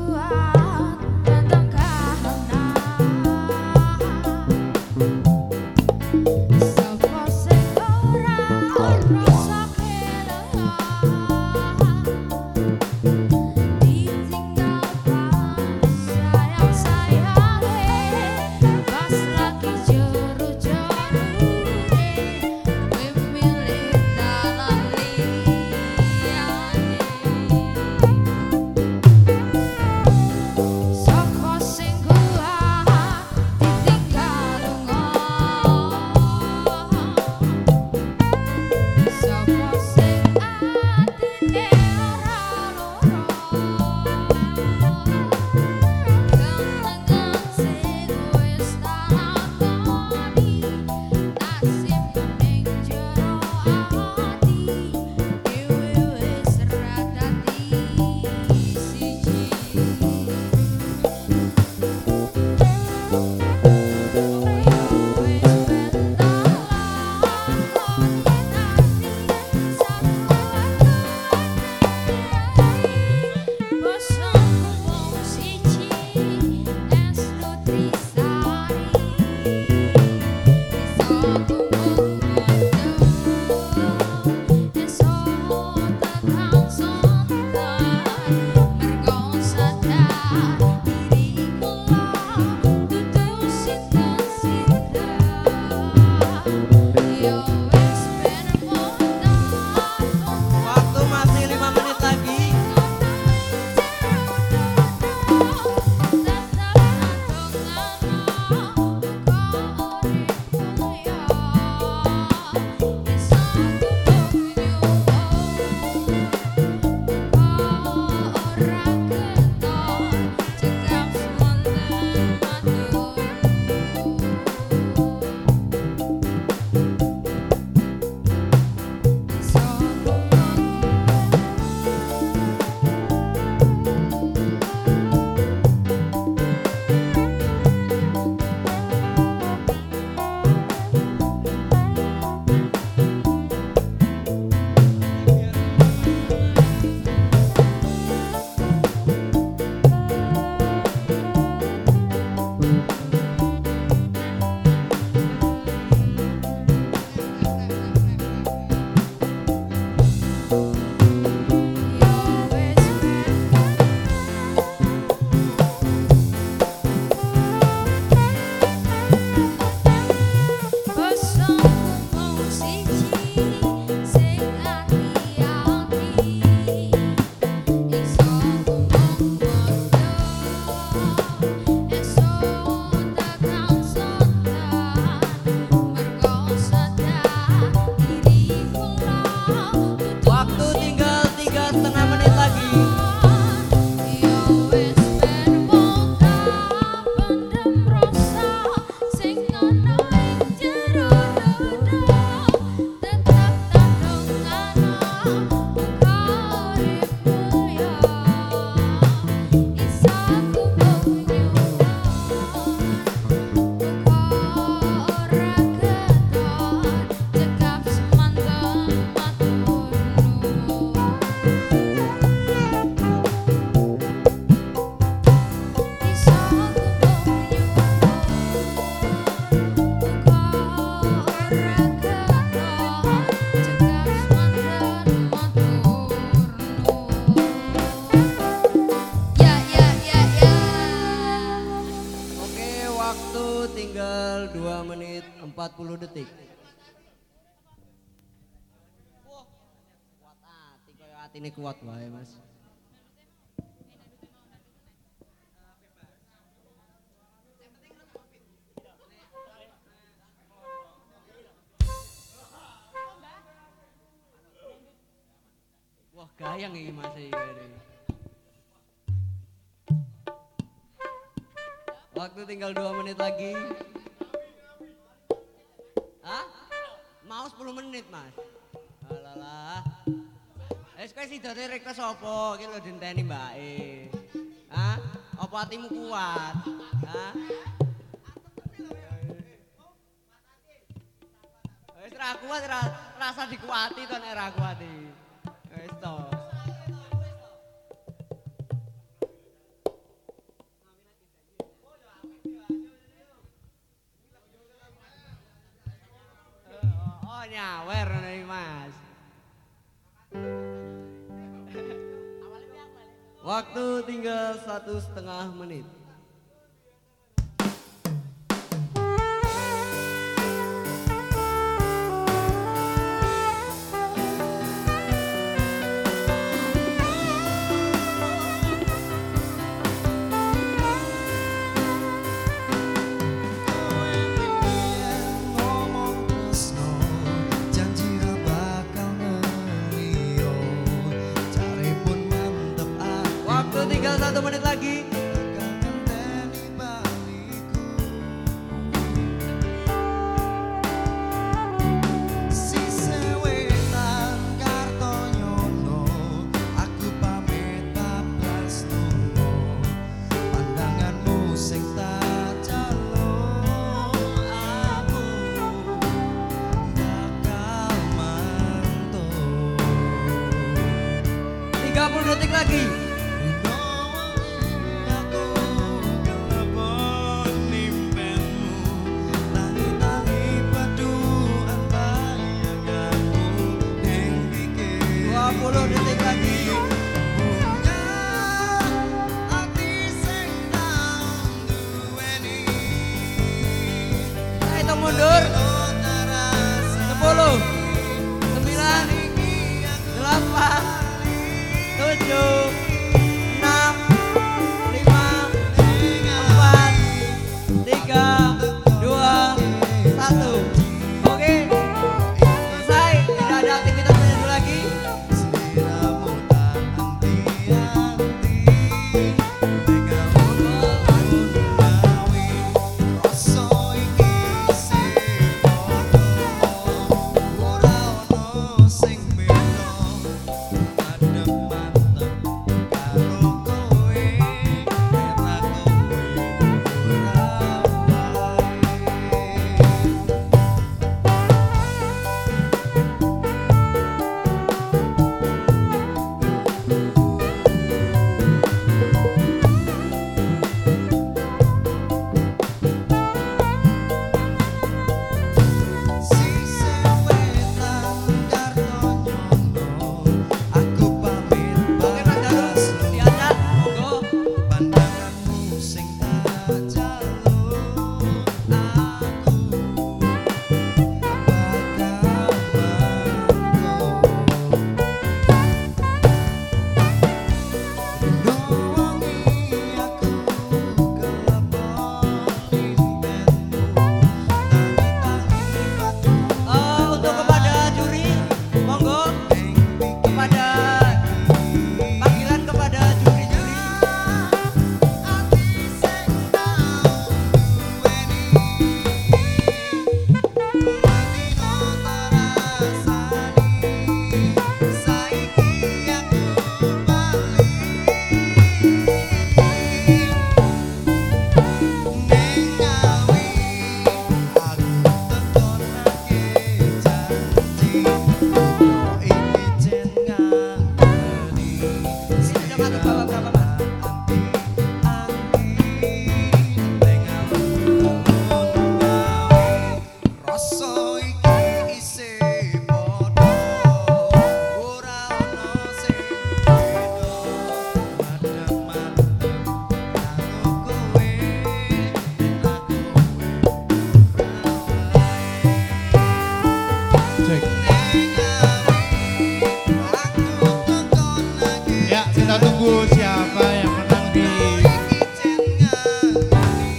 S8: 40 detik.
S9: Kuat
S7: hati kaya atine kuat wae, Mas. Wah, gayang iki Mas iki. Waktu tinggal 2 menit lagi. Hah? Mau 10 menit, Mas. Alalah. Wis kowe sidote request apa? Iki lho dinteni mbake. Hah? Apa hatimu kuat? Hah? Wis ra kuat ra rasa dikuati to nek ra kuat iki. Wis to. Nyawer ngono iki, Mas. Waktu tinggal satu setengah menit.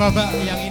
S10: Bapak yang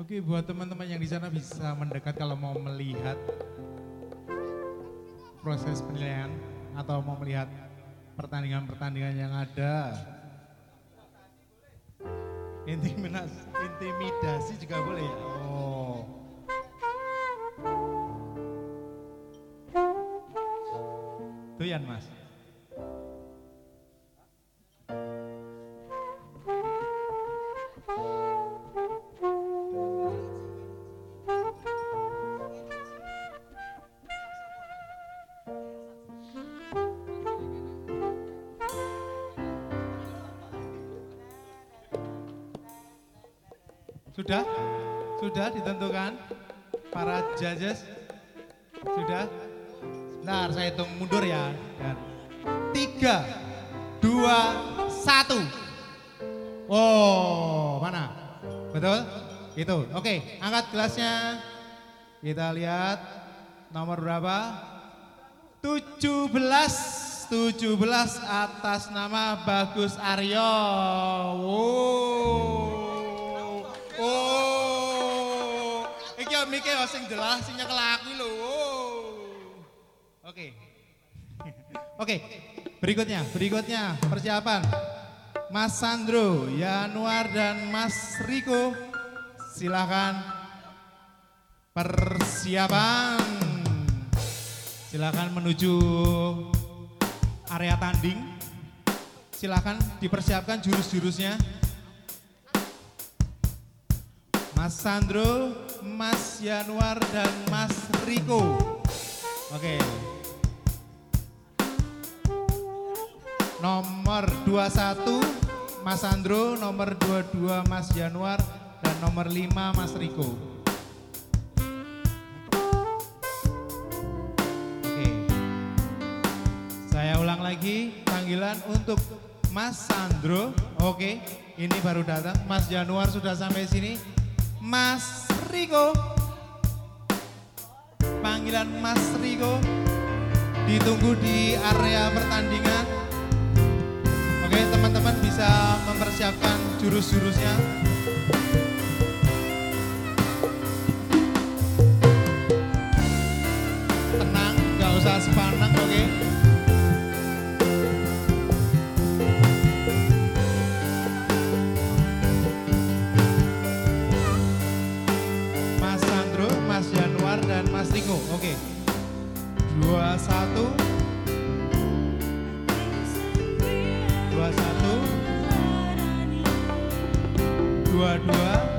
S10: Oke, buat teman-teman yang di sana bisa mendekat kalau mau melihat proses penilaian atau mau melihat pertandingan-pertandingan yang ada. Intimidasi, juga boleh ya? Oh. Tuyan mas. Ditentukan? Para judges? Sudah? Bentar, saya hitung mundur ya. Dan tiga, dua, satu. Oh, mana? Betul? Itu. Oke, angkat gelasnya. Kita lihat nomor berapa? 17 17 atas nama Bagus Aryo. Wow. Iki ya sing jelas sing nyekel aku. Oke. Oke. Berikutnya, berikutnya persiapan. Mas Sandro, Yanuar dan Mas Riko. Silakan persiapan. Silakan menuju area tanding. Silakan dipersiapkan jurus-jurusnya. Mas Sandro, Mas Yanuar dan Mas Riko. Oke. Nomor 21 Mas Sandro, nomor 22 Mas Januar dan nomor 5 Mas Riko. Oke. Saya ulang lagi panggilan untuk Mas Sandro. Oke, ini baru datang. Mas Januar sudah sampai sini. Mas Riko. Panggilan Mas Riko ditunggu di area pertandingan. Oke, teman-teman bisa mempersiapkan jurus-jurusnya. Tenang, nggak usah sepanang, oke? Mas Riko. Oke. Dua satu. Dua satu. Dua dua.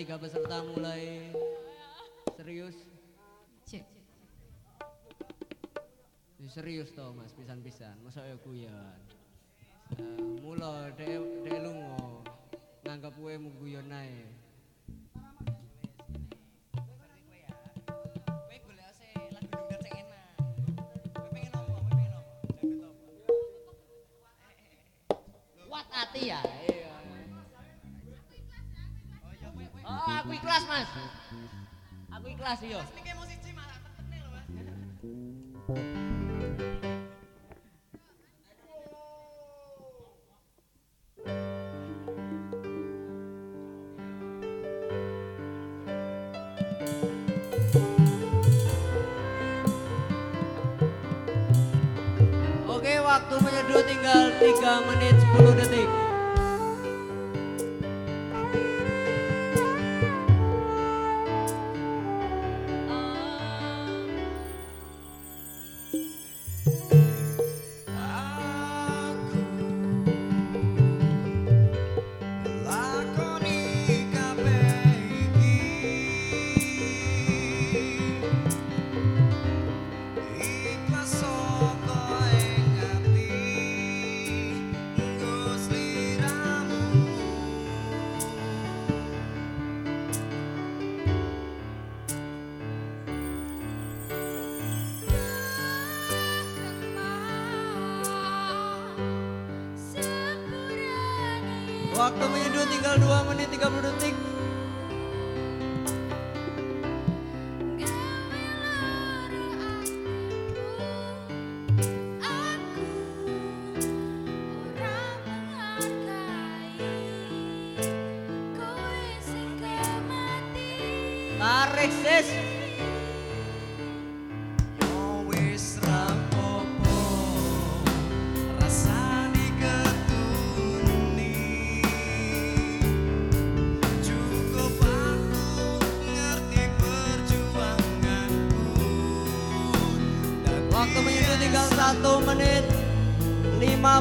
S3: tiga peserta mulai serius. Cik. Serius toh mas, pisan-pisan. Masa ya guyon. Uh, mula dek de lungo, nganggap gue mau guyon naik. Mas
S7: iya.
S3: Oke, waktu menyeduh tinggal 3 menit 10 detik.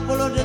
S7: por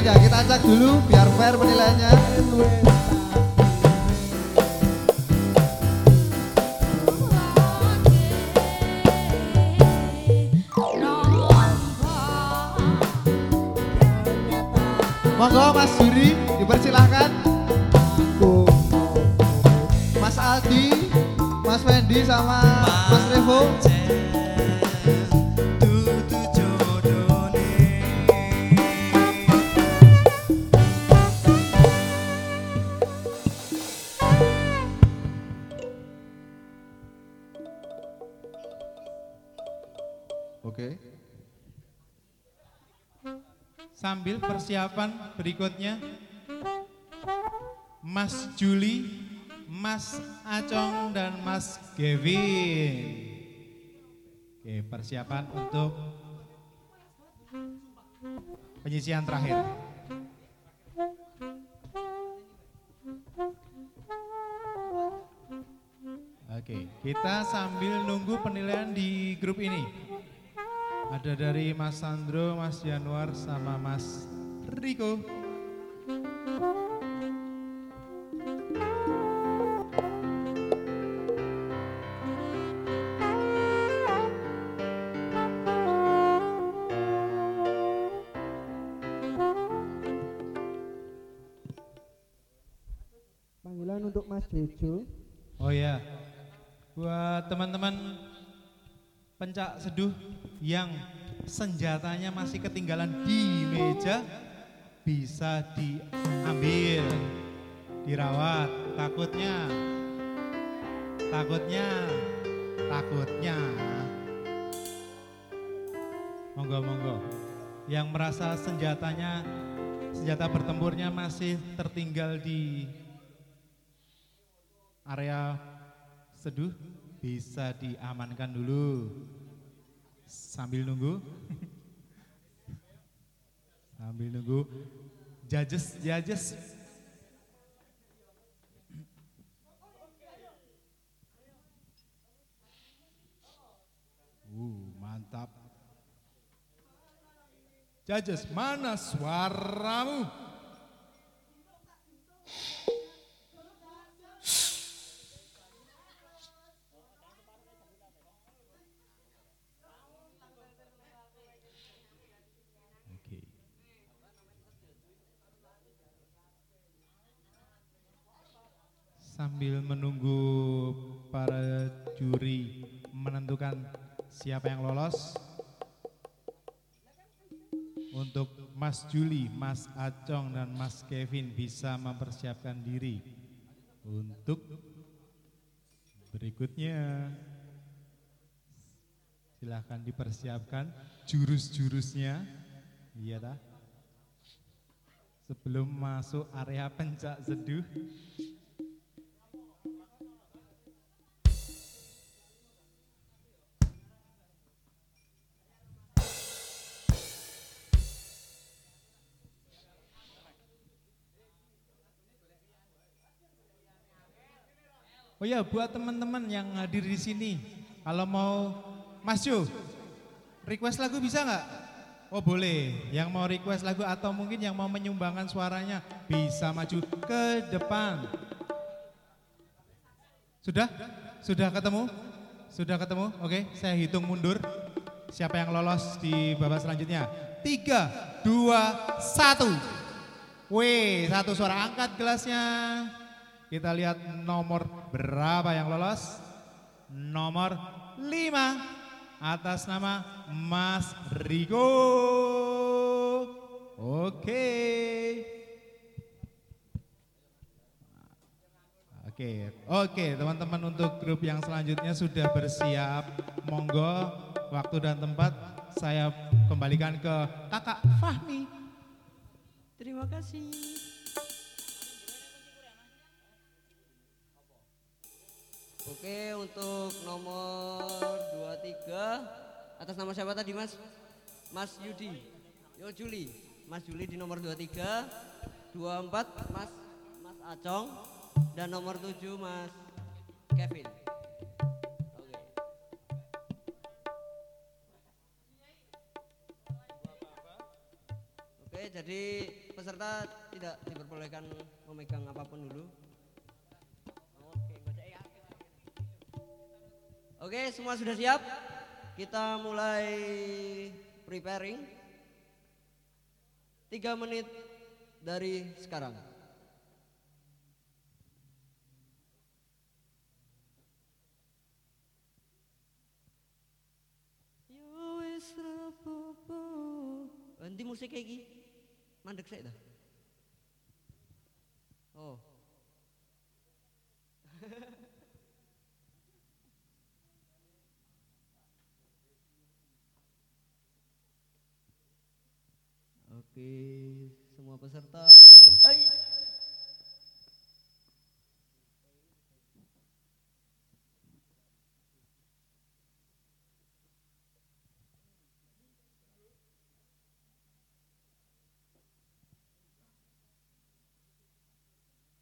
S4: jurian ya kita cek dulu biar fair penilaiannya.
S10: Persiapan berikutnya Mas Juli, Mas Acong dan Mas Kevin. Oke, persiapan untuk penyisian terakhir. Oke, kita sambil nunggu penilaian di grup ini. Ada dari Mas Sandro, Mas Januar, sama Mas Riko.
S11: Panggilan untuk Mas Jojo.
S10: Oh ya, buat teman-teman pencak seduh yang senjatanya masih ketinggalan di meja, bisa diambil, dirawat. Takutnya, takutnya, takutnya. Monggo, monggo. Yang merasa senjatanya, senjata bertempurnya masih tertinggal di area seduh bisa diamankan dulu sambil nunggu [LAUGHS] sambil nunggu judges judges uh mantap. Judges mana suaramu Sambil menunggu para juri menentukan siapa yang lolos, untuk Mas Juli, Mas Acong, dan Mas Kevin bisa mempersiapkan diri untuk berikutnya. Silahkan dipersiapkan jurus-jurusnya. Iya dah. Sebelum masuk area pencak seduh. Oh ya, buat teman-teman yang hadir di sini, kalau mau Mas request lagu bisa nggak? Oh boleh, yang mau request lagu atau mungkin yang mau menyumbangkan suaranya bisa maju ke depan. Sudah? Sudah ketemu? Sudah ketemu? Oke, saya hitung mundur. Siapa yang lolos di babak selanjutnya? Tiga, dua, satu. Wih, satu suara angkat gelasnya. Kita lihat nomor berapa yang lolos. Nomor lima atas nama Mas Riko. Oke. Oke, oke teman-teman untuk grup yang selanjutnya sudah bersiap. Monggo waktu dan tempat saya kembalikan ke kakak Fahmi.
S3: Terima kasih. Oke, untuk nomor 23 atas nama siapa tadi, Mas? Mas Yudi. Yo Juli. Mas Juli di nomor 23, 24 Mas Mas Acong dan nomor 7 Mas Kevin. Oke. Jadi peserta tidak diperbolehkan memegang apa pun dulu. Oke, semua sudah siap? Kita mulai preparing. Tiga menit dari sekarang. Nanti musik kayak gini. Mandek saya dah. Oh. [LAUGHS] Oke, semua peserta sudah ter... Ai!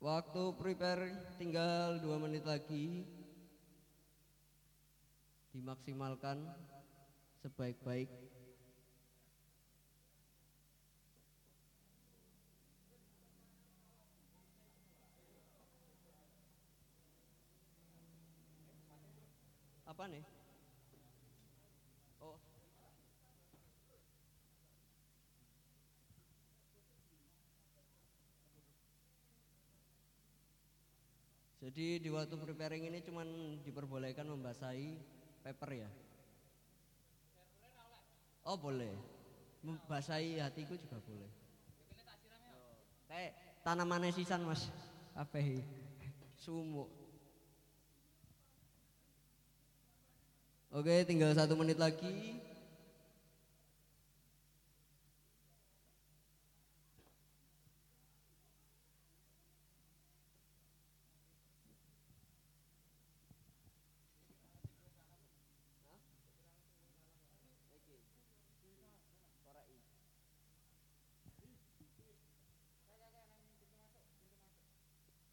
S3: Waktu prepare tinggal dua menit lagi. Dimaksimalkan sebaik-baik. Apa nih? Oh. Jadi di waktu preparing ini cuman diperbolehkan membasahi paper ya. Oh boleh. Membasahi hatiku juga boleh. Kayak tanaman sisan mas. Apa? Sumuk. Oke, tinggal satu menit lagi.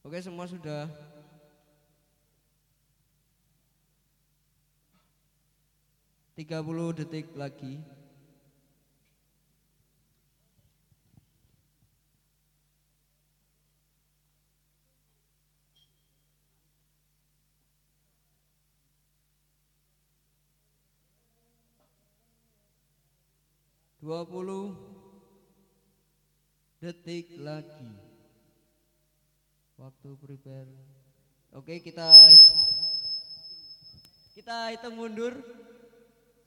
S3: Oke, semua sudah. Tiga puluh detik lagi. Dua puluh detik lagi. Waktu prepare. Oke, kita kita hitung mundur.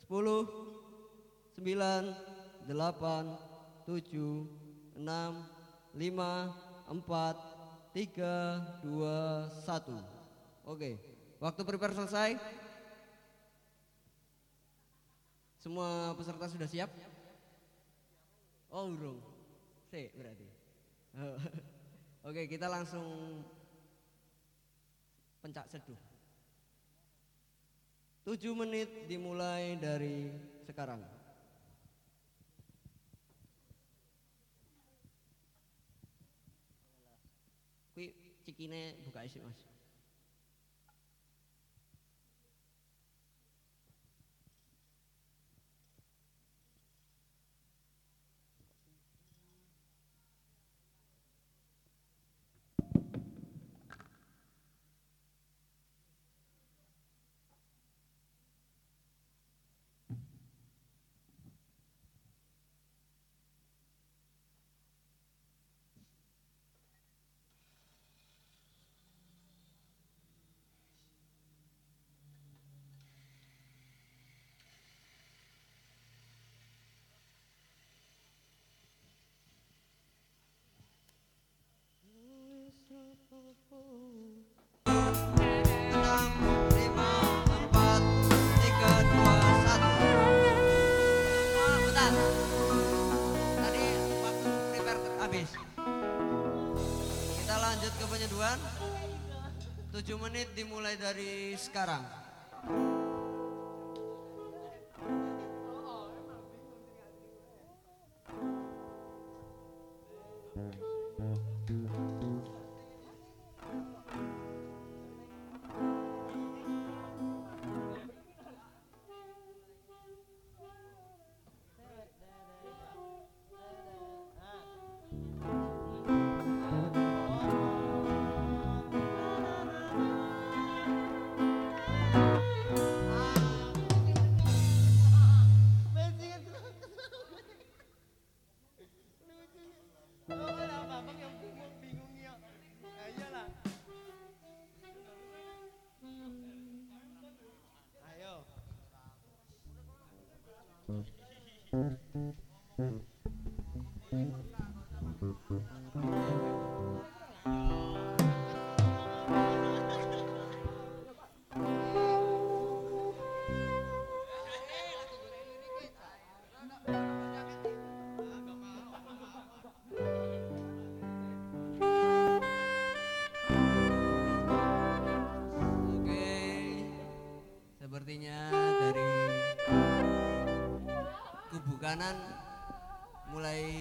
S3: 10 9 8 7 6 5 4 3 2 1. Oke. Waktu prepare selesai. Semua peserta sudah siap? Oh, urung. Sik berarti. [LAUGHS] Oke, kita langsung pencak seduh. 7 menit dimulai dari sekarang. Kui cikine buka isi mas. Enam, lima, empat, tiga, dua, satu. Oh, bentar. Tadi waktu prepare ter- habis. Kita lanjut ke penyeduhan. Tujuh menit dimulai dari sekarang.
S7: Kanan mulai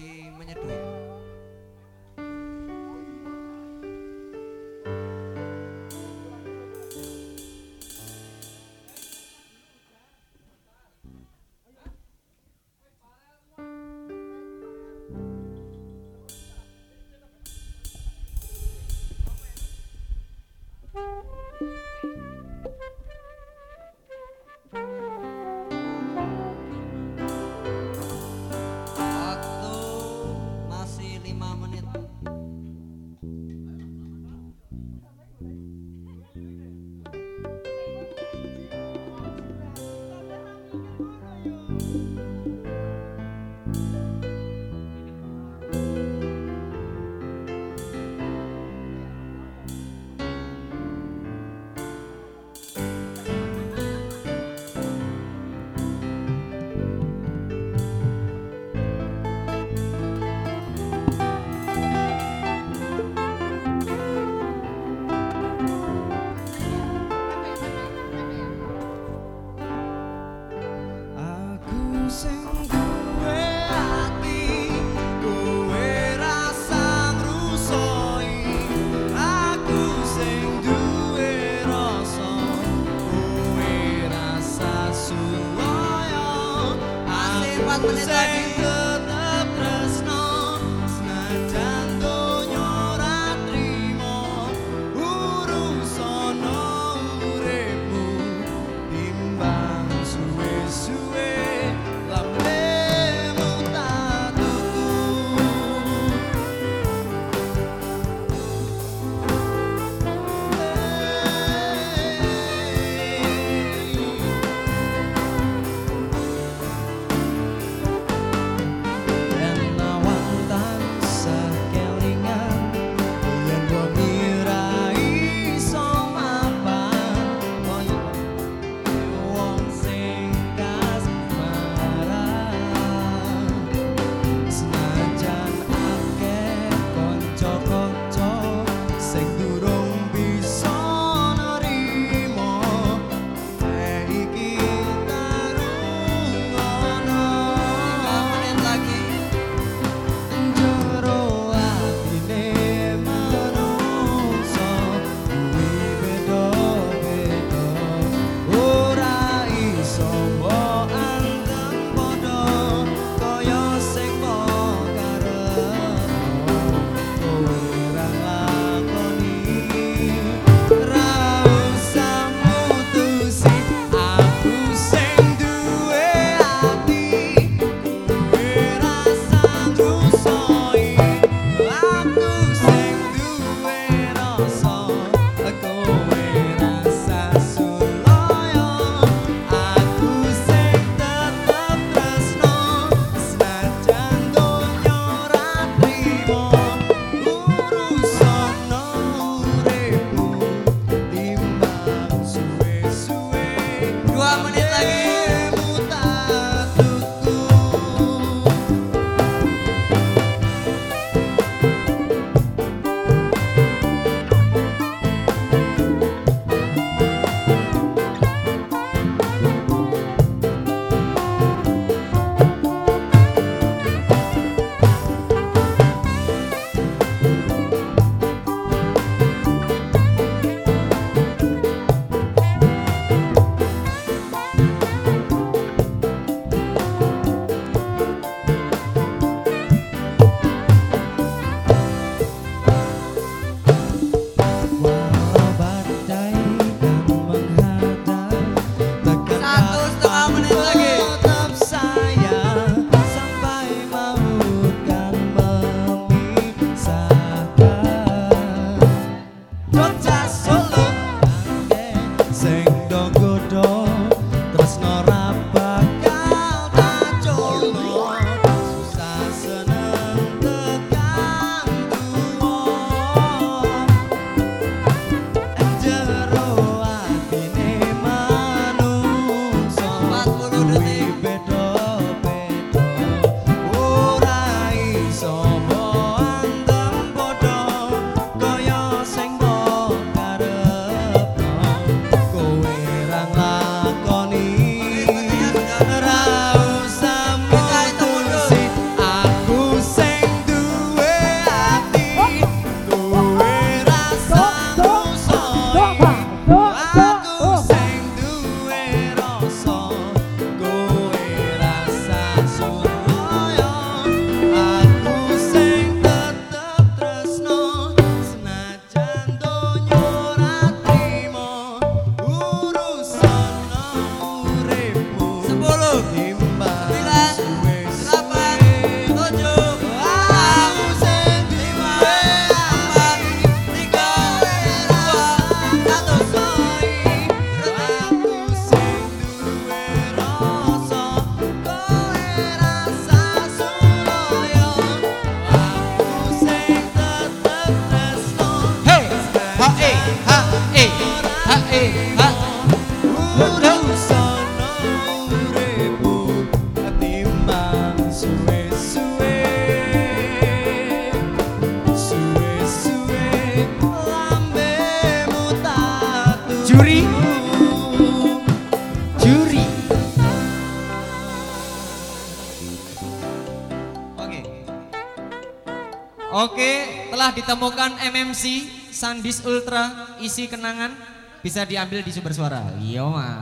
S1: ditemukan MMC Sandis Ultra isi kenangan bisa diambil di sumber suara. Iya, Mas.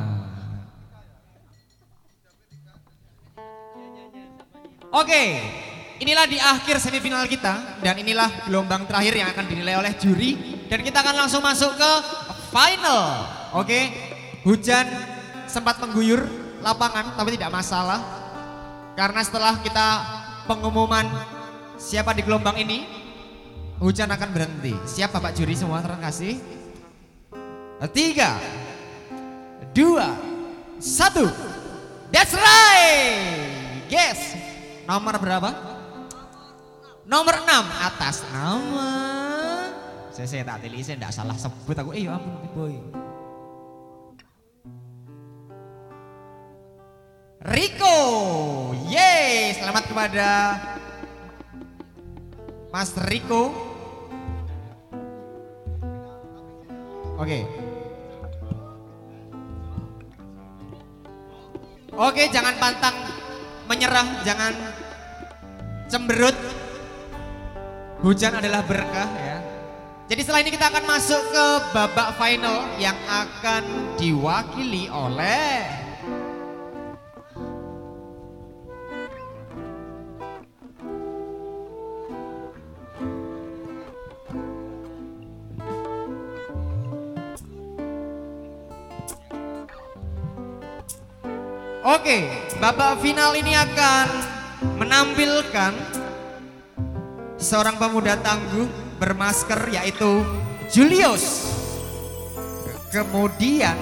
S1: Oke, inilah di akhir semifinal kita dan inilah gelombang terakhir yang akan dinilai oleh juri dan kita akan langsung masuk ke final. Oke, hujan sempat mengguyur lapangan tapi tidak masalah karena setelah kita pengumuman siapa di gelombang ini hujan akan berhenti. Siap Bapak juri semua terima kasih. Tiga, dua, satu. That's right. Yes. Nomor berapa? Nomor 6 atas nama. Saya saya tak saya tidak salah sebut aku. Eh ya ampun boy. Rico, yeay, selamat kepada Mas Rico. Oke. Oke, jangan pantang menyerah, jangan cemberut. Hujan adalah berkah ya. Jadi setelah ini kita akan masuk ke babak final yang akan diwakili oleh Oke, babak final ini akan menampilkan seorang pemuda tangguh bermasker yaitu Julius. Kemudian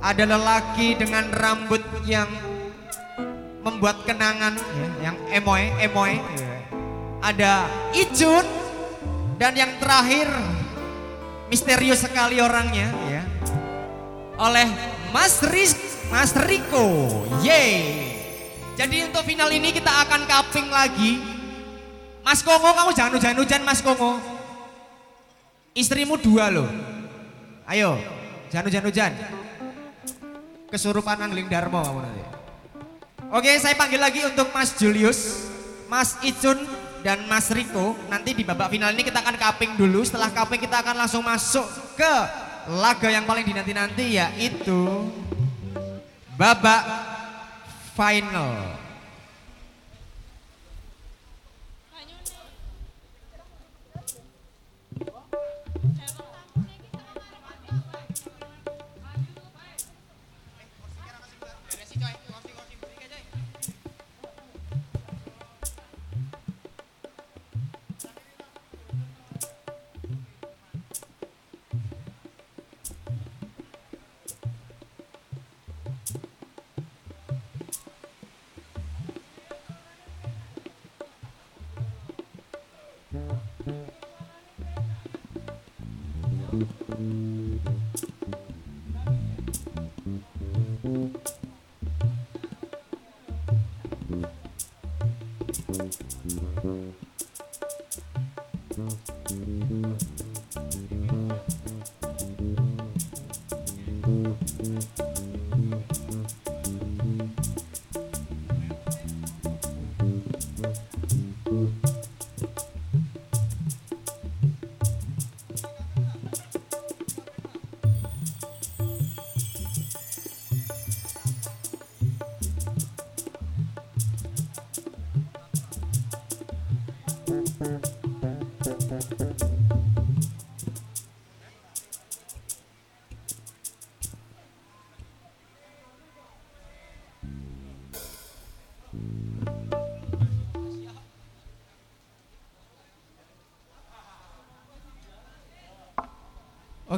S1: ada lelaki dengan rambut yang membuat kenangan ya, yang emoy emoy. Ada Icun dan yang terakhir misterius sekali orangnya ya. Oleh Mas Riz, Mas Riko. Yeay. Jadi untuk final ini kita akan kaping lagi. Mas Kongo kamu jangan hujan-hujan Mas Kongo. Istrimu dua loh. Ayo, jangan hujan-hujan. Kesurupan Angling Darmo kamu nanti. Oke, saya panggil lagi untuk Mas Julius, Mas Icun, dan Mas Riko. Nanti di babak final ini kita akan kaping dulu. Setelah kaping kita akan langsung masuk ke laga yang paling dinanti-nanti yaitu babak final.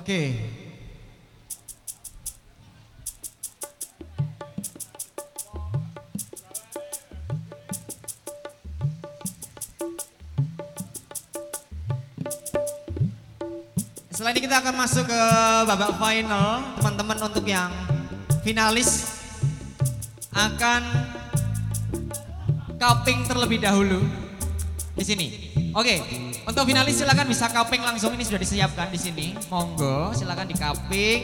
S1: Oke. Setelah ini kita akan masuk ke babak final. Teman-teman untuk yang finalis akan cupping terlebih dahulu di sini. Oke, untuk finalis silakan bisa cupping langsung ini sudah disiapkan di sini. Monggo, silakan di cupping,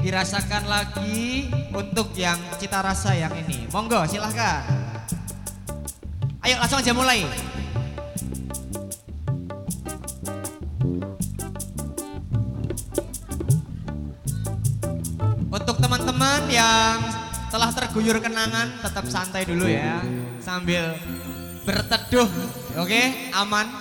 S1: dirasakan lagi untuk yang cita rasa yang ini. Monggo, silahkan. Ayo langsung aja mulai. Untuk teman-teman yang telah terguyur kenangan tetap santai dulu ya sambil berteduh. Oke, aman.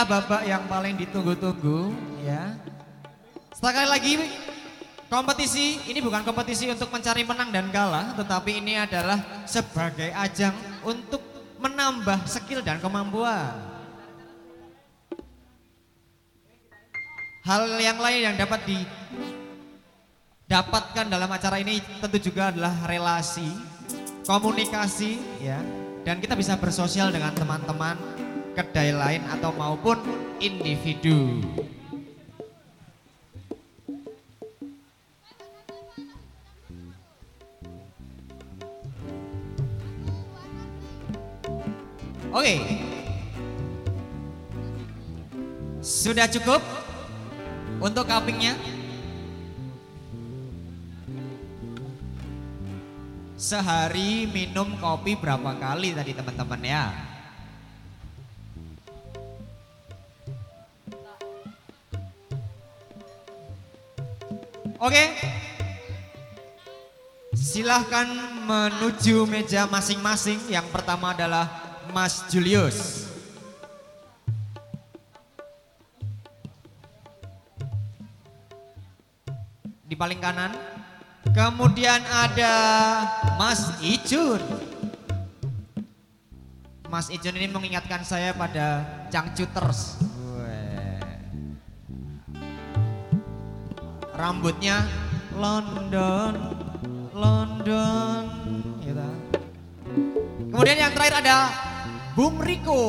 S1: Inilah babak yang paling ditunggu-tunggu ya. Sekali lagi kompetisi ini bukan kompetisi untuk mencari menang dan kalah, tetapi ini adalah sebagai ajang untuk menambah skill dan kemampuan. Hal yang lain yang dapat didapatkan dalam acara ini tentu juga adalah relasi, komunikasi ya, dan kita bisa bersosial dengan teman-teman kedai lain atau maupun individu. Oke. Sudah cukup untuk cuppingnya? Sehari minum kopi berapa kali tadi teman-teman ya? Oke. Silahkan menuju meja masing-masing. Yang pertama adalah Mas Julius. Di paling kanan. Kemudian ada Mas Icun. Mas Icun ini mengingatkan saya pada Cangcuters. Rambutnya London, London, gitu. Kemudian yang terakhir ada Bung Riko,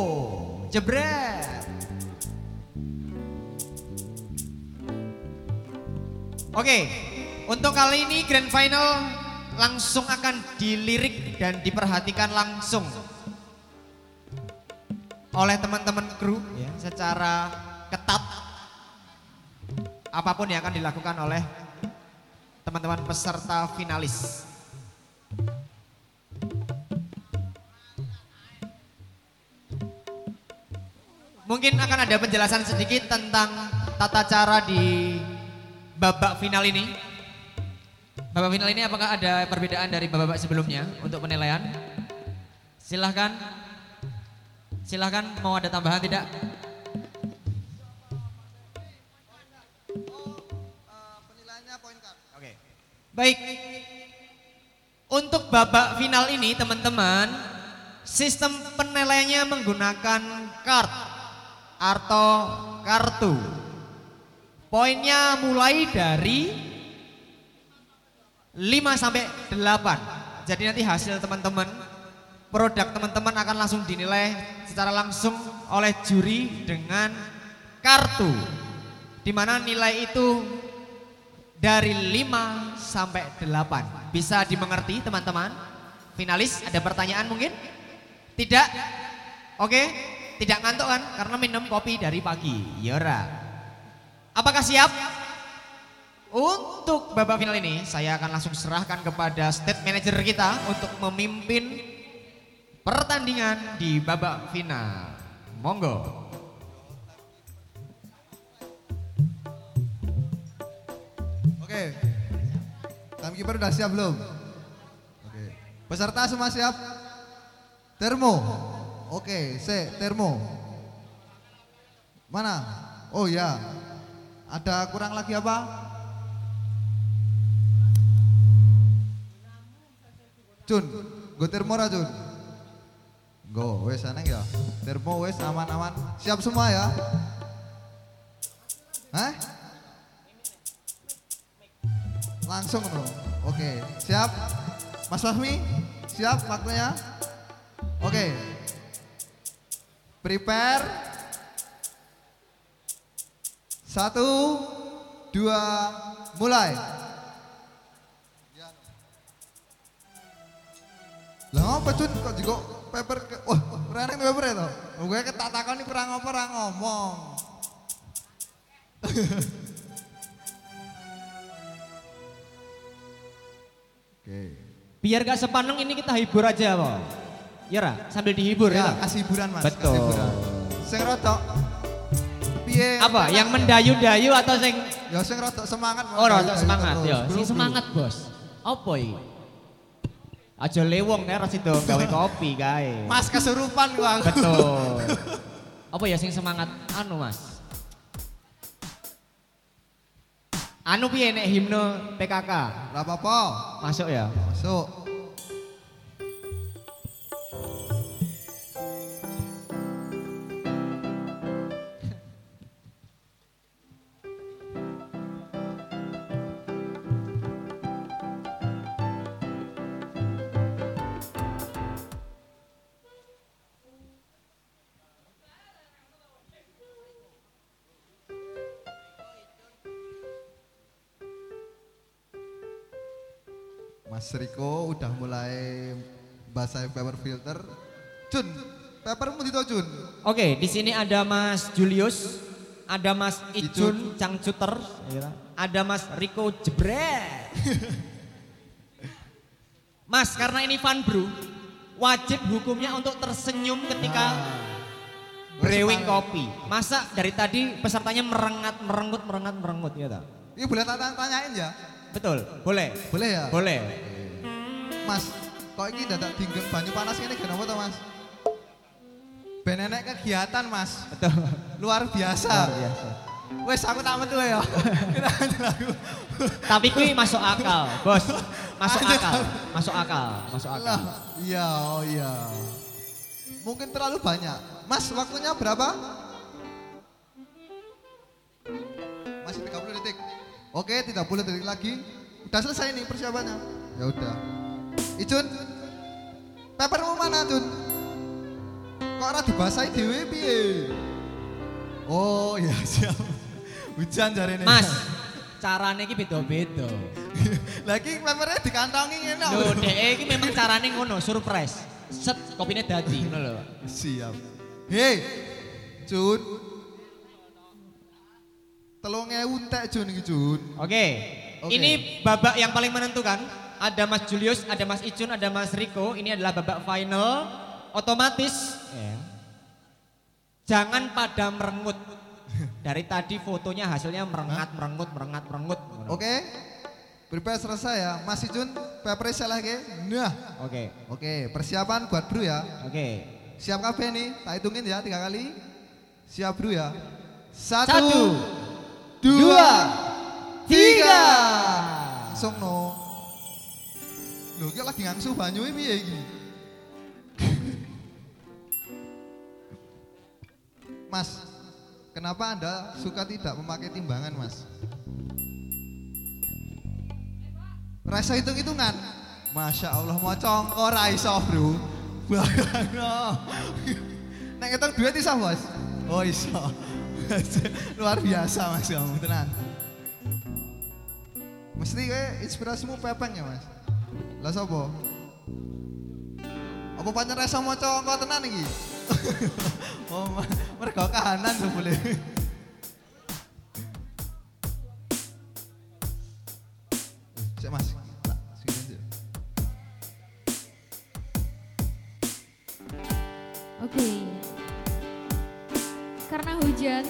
S1: jebret. Oke, untuk kali ini grand final langsung akan dilirik dan diperhatikan langsung oleh teman-teman kru ya, secara ketat apa pun yang akan dilakukan oleh teman-teman peserta finalis. Mungkin akan ada penjelasan sedikit tentang tata cara di babak final ini. Babak final ini apakah ada perbedaan dari babak sebelumnya untuk penilaian? Silahkan. Silahkan mau ada tambahan tidak? Baik. Untuk babak final ini teman-teman, sistem penilaiannya menggunakan kart atau kartu. Poinnya mulai dari 5 sampai 8. Jadi nanti hasil teman-teman, produk teman-teman akan langsung dinilai secara langsung oleh juri dengan kartu. Di mana nilai itu dari 5 sampai 8. Bisa dimengerti teman-teman? Finalis ada pertanyaan mungkin? Tidak? Oke, tidak ngantuk kan? Karena minum kopi dari pagi. Yora. Apakah siap? Untuk babak final ini saya akan langsung serahkan kepada state manager kita untuk memimpin pertandingan di babak final. Monggo.
S4: Oke. Timekeeper udah siap belum? Oke. Peserta semua siap? Termo. Oke, se termo. Mana? Oh ya. Ada kurang lagi apa? Jun, go termo ra Jun. Go, wes aneh ya. Termo wes aman-aman. Siap semua ya? Hah? Langsung no. Oke, siap. Mas Fahmi, siap waktunya? Oke. Prepare. Satu, dua, mulai. Lah apa cun kok juga paper ke wah reneng paper itu. Gue ketatakan ini kurang apa ora ngomong. [LAUGHS] Oke.
S1: Biar gak sepaneng ini kita hibur aja, Pak. Ya, Ra? sambil dihibur
S4: Ya,
S1: ya.
S4: kasih hiburan Mas.
S1: Betul.
S4: Kasih hiburan. Sing rodok piye?
S1: Apa? Yang mendayu-dayu atau sing
S4: Ya sing rodok semangat.
S1: Oh,
S4: Dayu-dayu
S1: semangat ya.
S4: Bro,
S1: Si
S4: bro.
S1: semangat, Bos. Apa iki? Aja lewong nek ras itu gawe kopi gawe.
S4: Mas kesurupan Bang.
S1: Betul. [LAUGHS] Apa ya sing semangat anu, Mas? Anu piye nek himne PKK?
S4: Lah apa-apa.
S1: Masuk ya?
S4: Masuk. Mas Riko udah mulai basahin paper filter. Jun, papermu di Jun.
S1: Oke, di sini ada Mas Julius, ada Mas Icun Cangcuter, ada Mas Riko Jebret. Mas, karena ini fun bro, wajib hukumnya untuk tersenyum ketika brewing kopi. Masa dari tadi pesertanya merengat, merengut, merengat, merengut ya tak?
S4: Ini boleh tanya tanyain ya?
S1: Betul, boleh.
S4: Boleh ya?
S1: Boleh.
S4: Mas, kok ini dadak dinggem banyu panas ini kenapa tuh Mas? Ben enek kegiatan Mas.
S1: Betul.
S4: Luar biasa.
S1: Luar biasa.
S4: Wes aku tak metu ya.
S1: Tapi kui masuk akal, bos. Masuk akal, masuk akal, masuk akal.
S4: Iya, oh iya. Mungkin terlalu banyak. Mas, waktunya berapa? Masih 30 detik. Oke, 30 detik lagi. Udah selesai nih persiapannya. Ya udah. Icun, papermu mana, Cun? Kok ora dibasahi dhewe piye? Oh, iya [LAUGHS] siap. Hujan jare ini.
S1: Mas, [LAUGHS] carane iki beda-beda. [LAUGHS]
S4: Lagi papernya dikantongi ngene.
S1: Lho, dek iki memang carane ngono, surprise. Set kopine dadi ngono lho.
S4: Siap. Hei, Jun. Telung ewu entek Jun iki Jun.
S1: Oke.
S4: Oke.
S1: Ini babak yang paling menentukan. Ada Mas Julius, ada Mas Icun, ada Mas Riko. Ini adalah babak final. Otomatis ya, jangan pada merengut. Dari tadi fotonya hasilnya merengat, merengut, merengat, merengut.
S4: Oke. Prepare selesai ya. Mas Jun, paper salah ke? Nah.
S1: Oke.
S4: Oke, persiapan buat bro ya.
S1: Oke.
S4: Siap kabeh nih, tak hitungin ya tiga kali. Siap bro ya. Satu,
S1: Satu,
S4: dua,
S1: tiga.
S4: Langsung no. Loh, iki lagi ngangsu banyu piye iki? [LAUGHS] Mas, kenapa Anda suka tidak memakai timbangan, Mas? Rasa hitung-hitungan. Masya Allah, mau congkor iso, bro. Bangno. [LAUGHS] Nek ngitung duit iso, bos? Oh iso. [LAUGHS] Luar biasa, mas, kamu, tenang. Mesti kayak inspirasimu pepeng ya, mas? Lah sapa? Apa pancen rasa maca angka tenan iki? [LAUGHS] oh, mergo kahanan lho boleh. Cek Oke. Karena hujan,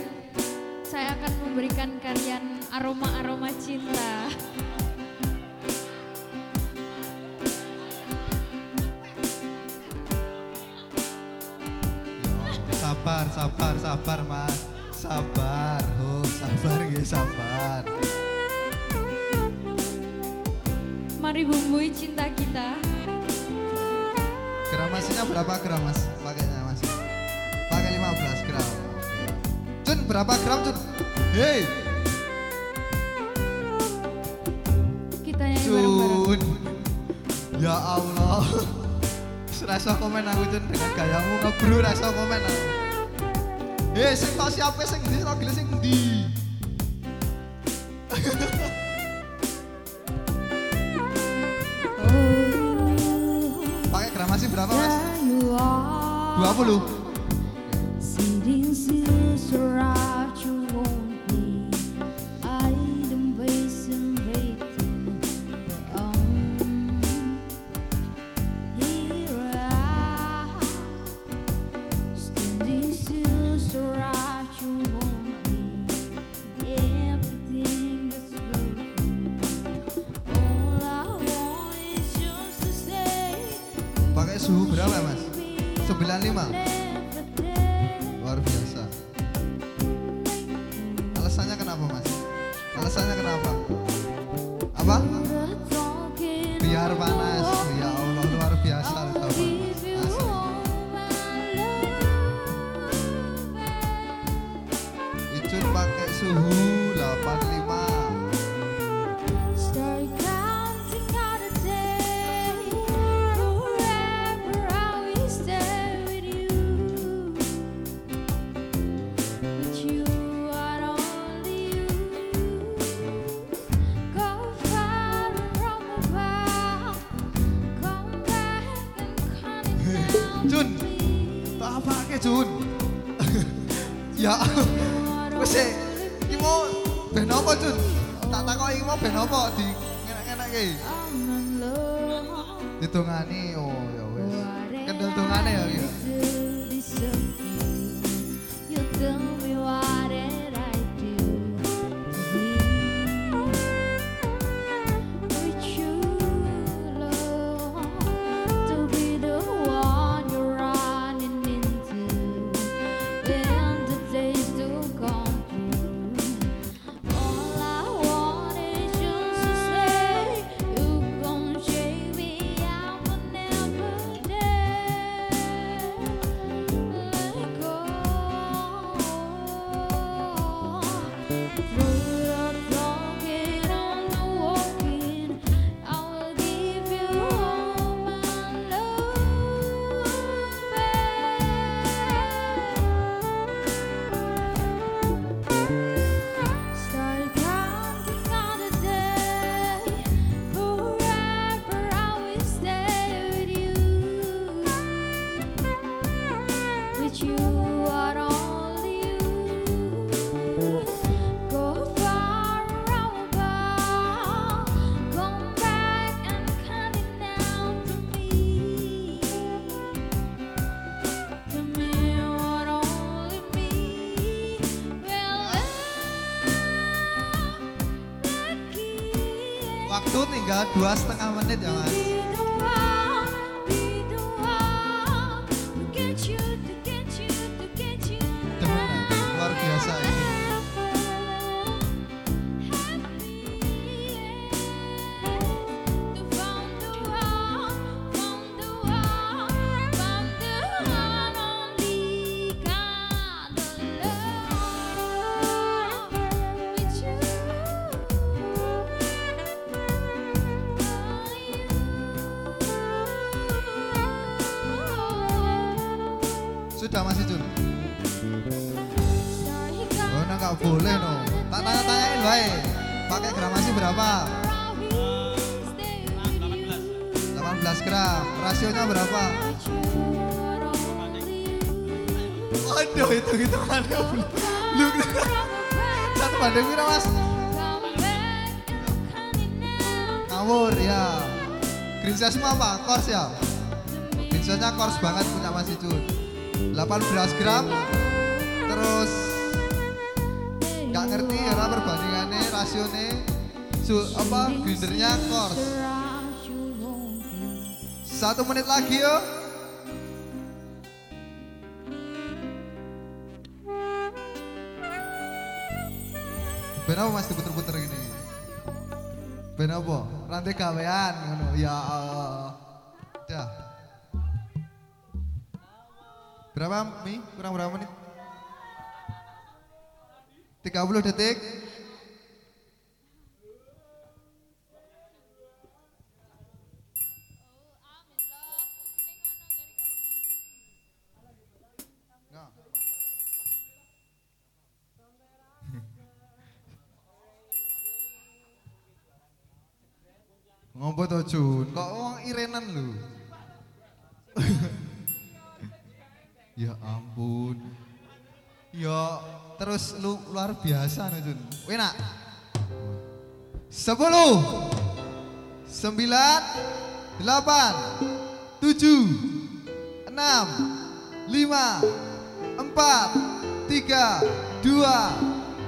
S4: saya akan memberikan kalian aroma-aroma cinta.
S2: sabar sabar sabar mas. Sabar oh sabar ya sabar.
S4: Mari bumbui cinta kita.
S2: Gramasinya berapa gram mas? Pakainya mas? Pakai 15 gram. Cun berapa gram Cun? Hei!
S4: Kita yang
S2: Cun. ya Allah. [LAUGHS] Rasa komen aku Cun dengan gayamu ngebru rasa komen aku. Eh sing tak siape sing di ora gelem sing di [LAUGHS] Pakai gramasi berapa, Mas? Ya,
S4: 20.
S2: Jun. Tak apa ke Jun? [LAUGHS] ya. Wis e. Eh. Ki mau ben apa Jun? Tak takoki iki mau ben apa di ngenek-ngenek
S4: iki.
S2: Ditungani oh ya wis. Kendel tungane ya iki. dua setengah menit ya mas. Siasmu apa? Kors ya? Insiasnya kors banget punya Mas Icun.
S4: 18 gram Terus Gak ngerti ya perbandingannya rasionya Su, apa gendernya kors Satu menit lagi yuk kenapa masih mas diputer-puter gini? kenapa? Rantai kawean, ngono. Ya Berapa Mi? Kurang berapa menit? 30 detik. Ngopo to Jun? Kok wong irenan lho. [LAUGHS] ya ampun. Ya terus lu luar biasa nih Jun. Enak. Sepuluh, sembilan, delapan, tujuh, enam, lima, empat, tiga, dua,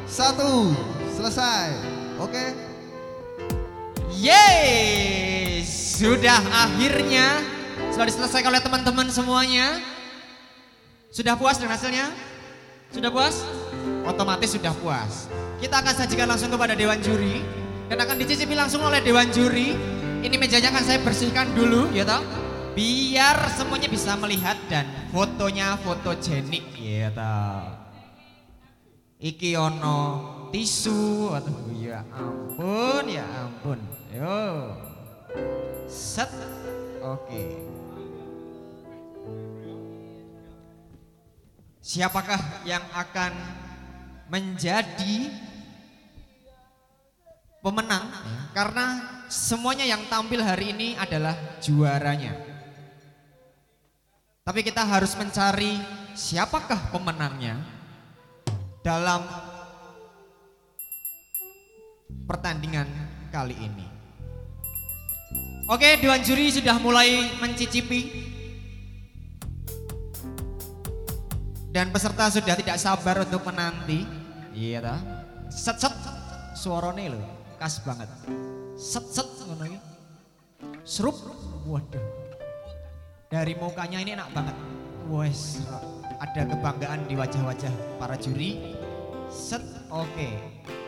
S4: satu. Selesai. Oke?
S1: Yeay, sudah akhirnya sudah diselesaikan oleh teman-teman semuanya. Sudah puas dengan hasilnya? Sudah puas? Otomatis sudah puas. Kita akan sajikan langsung kepada dewan juri dan akan dicicipi langsung oleh dewan juri. Ini mejanya akan saya bersihkan dulu, ya toh. Biar semuanya bisa melihat dan fotonya fotogenik, ya toh. Iki ono tisu, aduh ya ampun, ya ampun. Yo. Set. Oke. Siapakah yang akan menjadi pemenang? Karena semuanya yang tampil hari ini adalah juaranya. Tapi kita harus mencari siapakah pemenangnya dalam pertandingan kali ini. Oke, Dewan Juri sudah mulai mencicipi dan peserta sudah tidak sabar untuk menanti. Iya ta? Set set suarane lho, khas banget. Set set ngono iki. Serup. Waduh. Dari mukanya ini enak banget. Wes, ada kebanggaan di wajah-wajah para juri. Set, oke.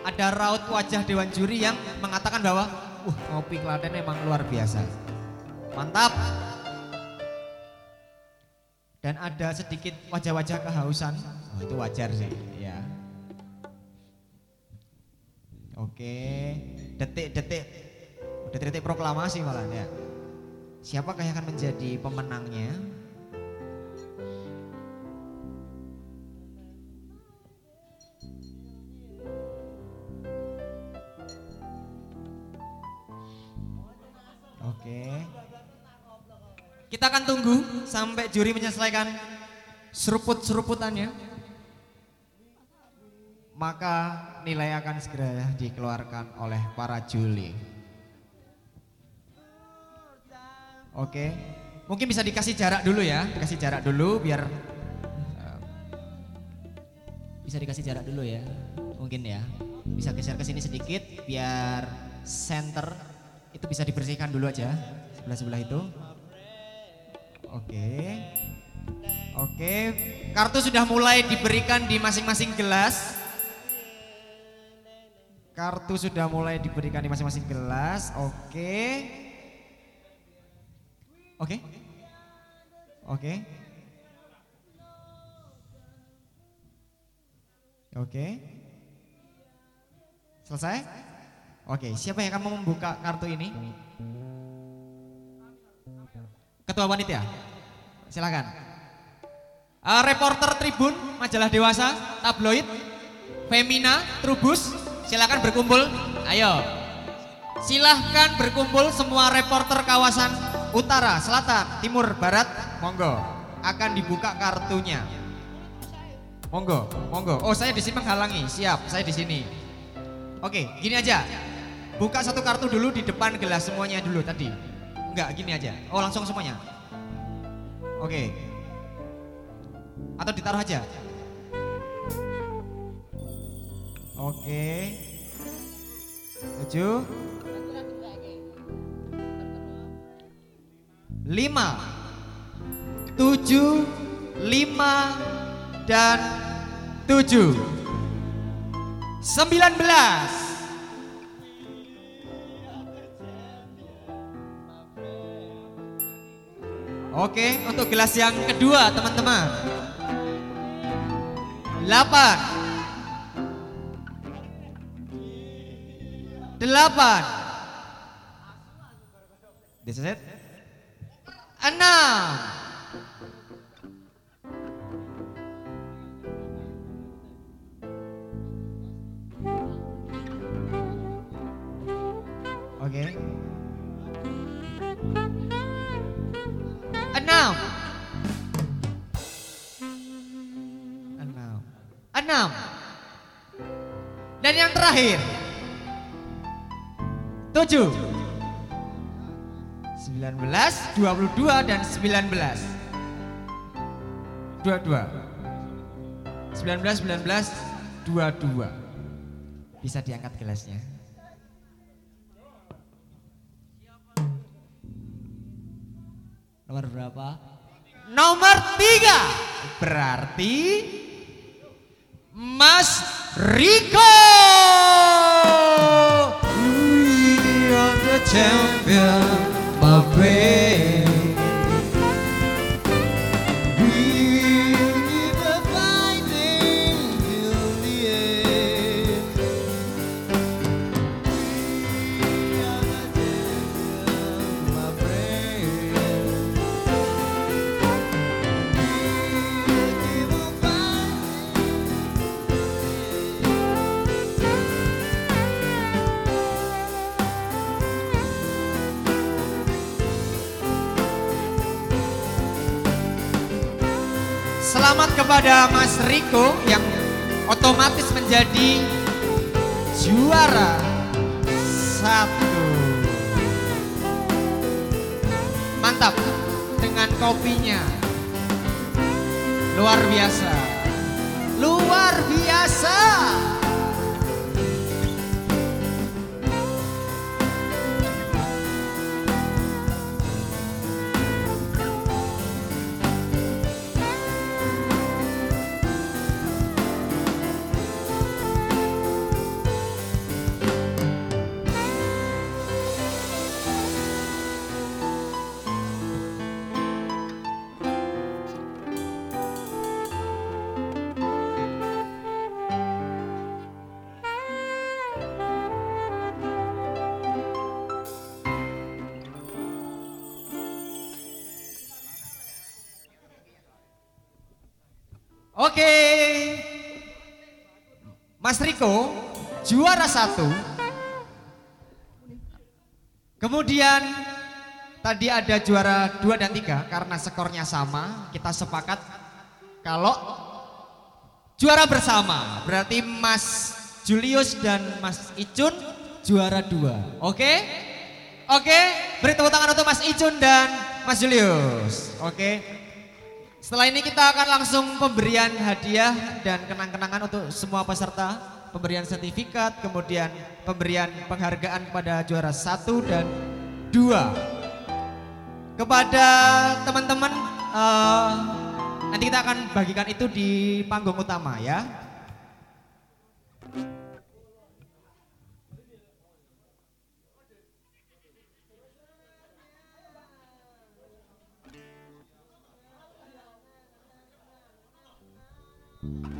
S1: Ada raut wajah dewan juri yang mengatakan bahwa, uh, ngopi Klaten memang luar biasa. Mantap. Dan ada sedikit wajah-wajah kehausan. Oh, itu wajar sih, ya. Oke, detik-detik, detik-detik proklamasi malah ya. Siapakah yang akan menjadi pemenangnya? Oke. Kita akan tunggu sampai juri menyelesaikan seruput-seruputannya. Maka nilai akan segera dikeluarkan oleh para juri. Oke. Mungkin bisa dikasih jarak dulu ya, dikasih jarak dulu biar bisa dikasih jarak dulu ya. Mungkin ya. Bisa geser ke sini sedikit biar center itu bisa dibersihkan dulu aja sebelah-sebelah itu. Oke. Oke, kartu sudah mulai diberikan di masing-masing gelas. Kartu sudah mulai diberikan di masing-masing gelas. Oke. Oke. Oke. Oke. Selesai? Oke, siapa yang akan membuka kartu ini? Ketua panitia. Silakan. Eh, reporter Tribun, majalah Dewasa, tabloid, Femina, Trubus, silakan berkumpul. Ayo. Silahkan berkumpul semua reporter kawasan utara, selatan, timur, barat, monggo. Akan dibuka kartunya. Monggo, monggo. Oh, saya di sini menghalangi. Siap, saya di sini. Oke, gini aja. Buka satu kartu dulu di depan gelas semuanya dulu tadi. Enggak, gini aja. Oh, langsung semuanya. Oke. Atau ditaruh aja? Oke. Tujuh. Lima. Tujuh. Lima. Dan tujuh. Sembilan belas. Oke, untuk gelas yang kedua teman-teman. Delapan. Delapan. This is it. Enam. Oke. Enam. Enam. Dan yang terakhir. Tujuh. Sembilan belas, dua puluh dua, dan sembilan belas. Dua dua. Sembilan belas, sembilan belas, dua dua. Bisa diangkat gelasnya.
S3: Nomor berapa?
S1: Nomor tiga. Berarti Mas are the champion, my friend. Selamat kepada Mas Riko yang otomatis menjadi juara satu. Mantap dengan kopinya. Luar biasa. Luar biasa. Mas Riko juara satu. Kemudian tadi ada juara dua dan tiga karena skornya sama. Kita sepakat kalau juara bersama berarti Mas Julius dan Mas Icun juara dua. Oke? Oke, beri tepuk tangan untuk Mas Icun dan Mas Julius. Oke. Setelah ini kita akan langsung pemberian hadiah dan kenang-kenangan untuk semua peserta. Pemberian sertifikat, kemudian pemberian penghargaan kepada juara satu dan dua. Kepada teman-teman, eh, nanti kita akan bagikan itu di panggung utama ya. Nyanyi.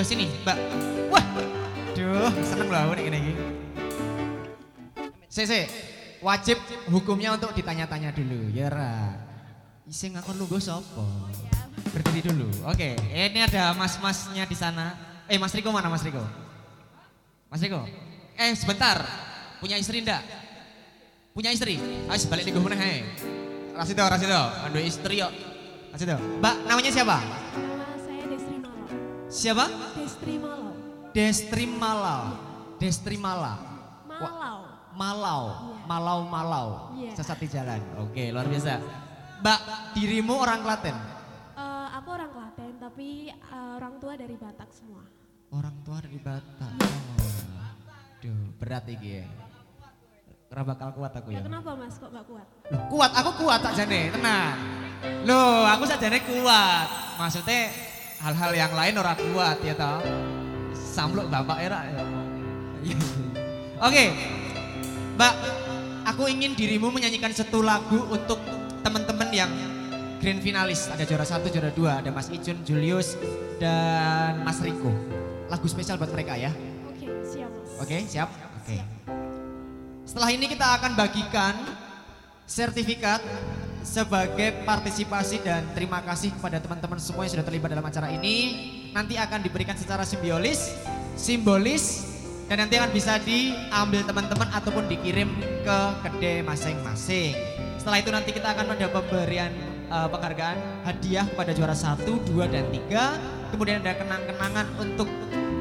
S1: Ayo sini, Mbak. Wah, duh, seneng loh aku gini. Se, se, wajib hukumnya untuk ditanya-tanya dulu, ya Ra. Sing ngakon lungguh sapa? Berdiri dulu. Oke, ini ada mas-masnya di sana. Eh, Mas Riko mana Mas Riko? Mas Riko. Eh, sebentar. Punya istri ndak? Punya istri? Ayo balik di meneh ae. Rasido, Rasido. Aduh istri yuk. Rasido. Mbak, namanya siapa? Siapa?
S5: Destri Malau.
S1: Destri Malau. Destri Mala.
S5: Malau.
S1: Malau. Malau Malau.
S5: Iya.
S1: Sesat di jalan. Oke, luar biasa. Mbak, dirimu orang Klaten?
S5: Eh, aku orang Klaten, tapi eh, orang tua dari Batak semua.
S1: Orang tua dari Batak.
S5: Iya.
S1: Oh. Duh, berat iki ya. Ora bakal kuat aku ya.
S5: Ya kenapa mas kok gak kuat?
S1: Loh, kuat, aku kuat tak jane, tenang. Loh, aku sajane kuat. Maksudnya hal-hal yang lain ora kuat ya toh. Samluk bapak era. ya. Oke, Mbak, aku ingin dirimu menyanyikan satu lagu untuk teman-teman yang grand finalis. Ada juara satu, juara dua, ada Mas Icun, Julius, dan Mas Riko. Lagu spesial buat mereka ya.
S5: Oke, siap mas.
S1: Oke, siap? Oke. Setelah ini kita akan bagikan sertifikat sebagai partisipasi dan terima kasih kepada teman-teman semua yang sudah terlibat dalam acara ini. Nanti akan diberikan secara simbiolis, simbolis, dan nanti akan bisa diambil teman-teman ataupun dikirim ke kedai masing-masing. Setelah itu nanti kita akan ada pemberian eh, penghargaan hadiah kepada juara 1, 2, dan 3. Kemudian ada kenang-kenangan untuk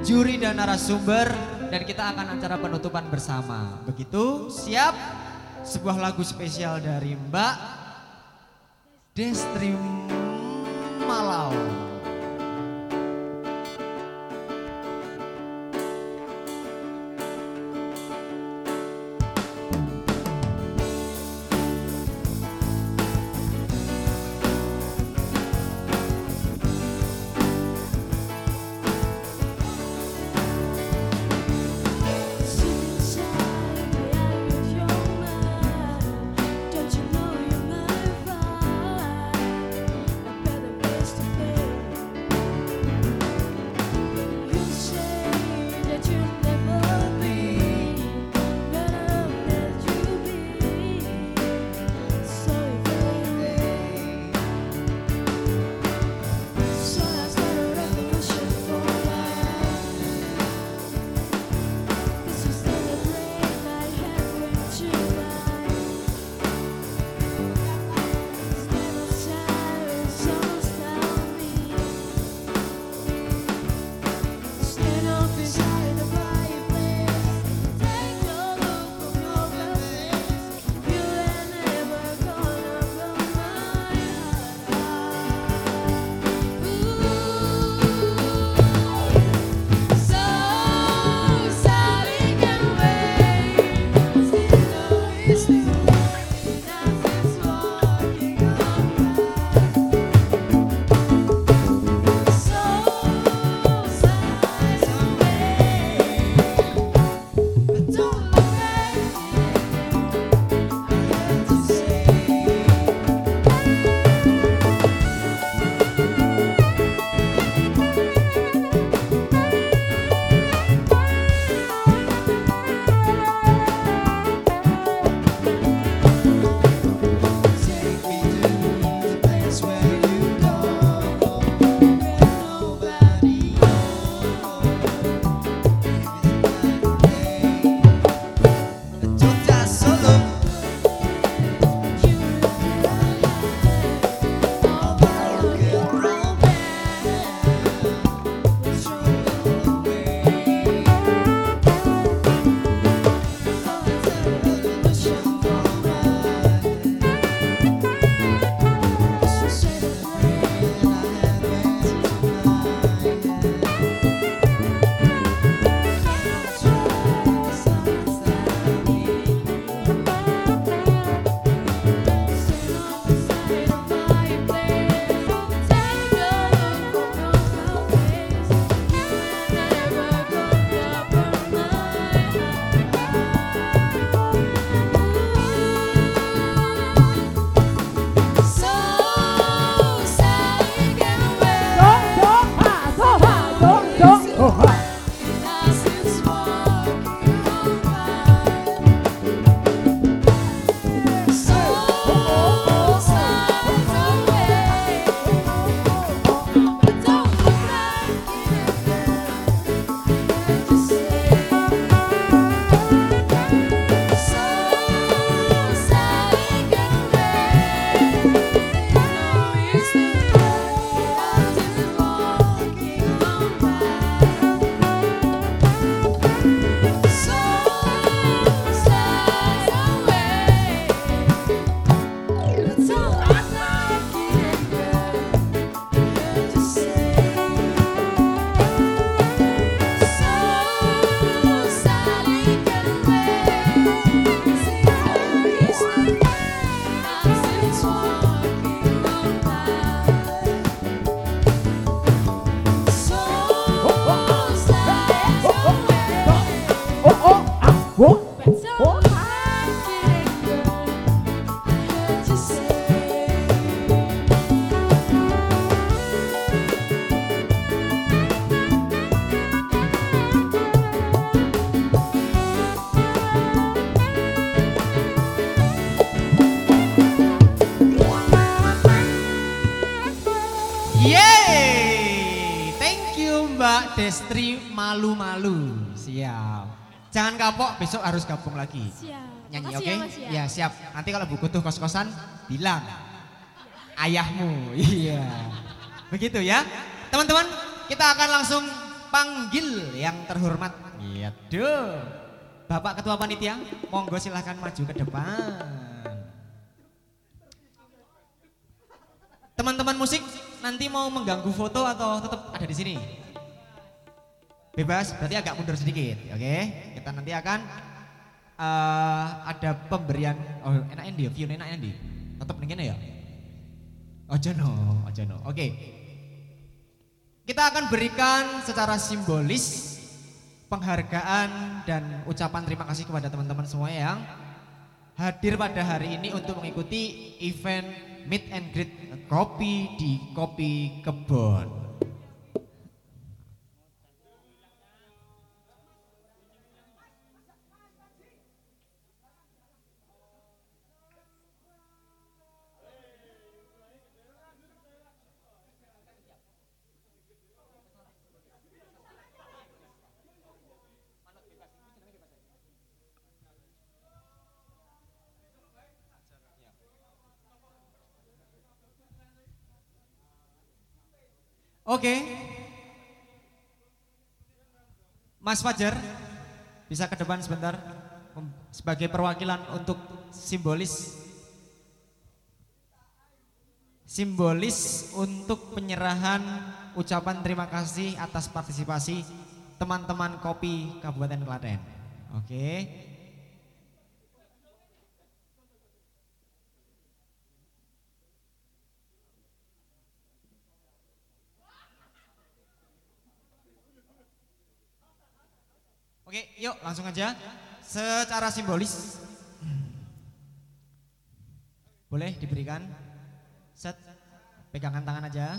S1: juri dan narasumber dan kita akan acara penutupan bersama. Begitu, siap? Sebuah lagu spesial dari Mbak Destri Malau. Destri malu-malu. Siap. Jangan kapok, besok harus gabung lagi.
S5: Siap.
S1: Nyanyi
S5: Makasih
S1: oke?
S5: ya, Mas, ya.
S1: Ya siap. Nanti kalau buku tuh kos-kosan bilang ayahmu. [LAUGHS] Iya. Begitu ya. Teman-teman, kita akan langsung panggil yang terhormat. Iya, duh. Bapak Ketua Panitia, monggo silahkan maju ke depan. Teman-teman musik nanti mau mengganggu foto atau tetap ada di sini? Bebas, berarti agak mundur sedikit, oke? Kita nanti akan eh, ada pemberian. Oh, enak endi ya? View enak endi? Tetap kene ya? Ojo no, ojo no. Oke. Kita akan berikan secara simbolis penghargaan dan ucapan terima kasih kepada teman-teman semua yang hadir pada hari ini untuk mengikuti event Meet and Greet Kopi di Kopi Kebon. Oke. Mas Fajar bisa ke depan sebentar sebagai perwakilan untuk simbolis simbolis untuk penyerahan ucapan terima kasih atas partisipasi teman-teman kopi Kabupaten Klaten. Oke. Oke, yuk langsung aja. Secara simbolis. Boleh diberikan. Set. Pegangan tangan aja.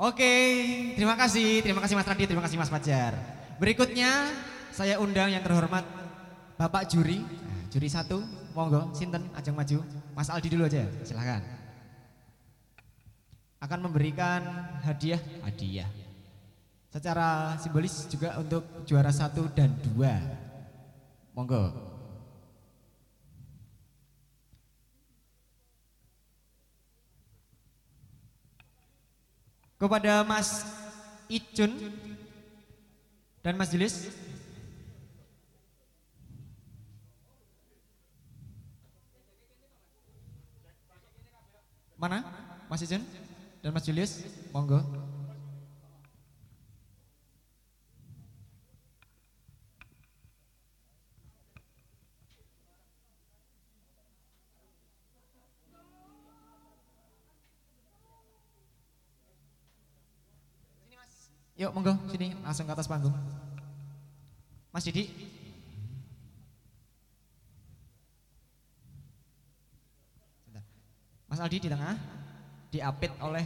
S1: Oke, terima kasih, terima kasih Mas Radi, terima kasih Mas Fajar. Berikutnya saya undang yang terhormat Bapak Juri, Nah, juri satu, monggo, Sinten, ajeng maju. Mas Aldi dulu aja, silahkan. Akan memberikan hadiah, hadiah. Secara simbolis juga untuk juara satu dan dua. Monggo. Kepada Mas Icun dan Mas Julius. Mana? Mas Icun dan Mas Julius, monggo. Yuk monggo sini langsung ke atas panggung. Mas Didi. Mas Aldi di tengah diapit oleh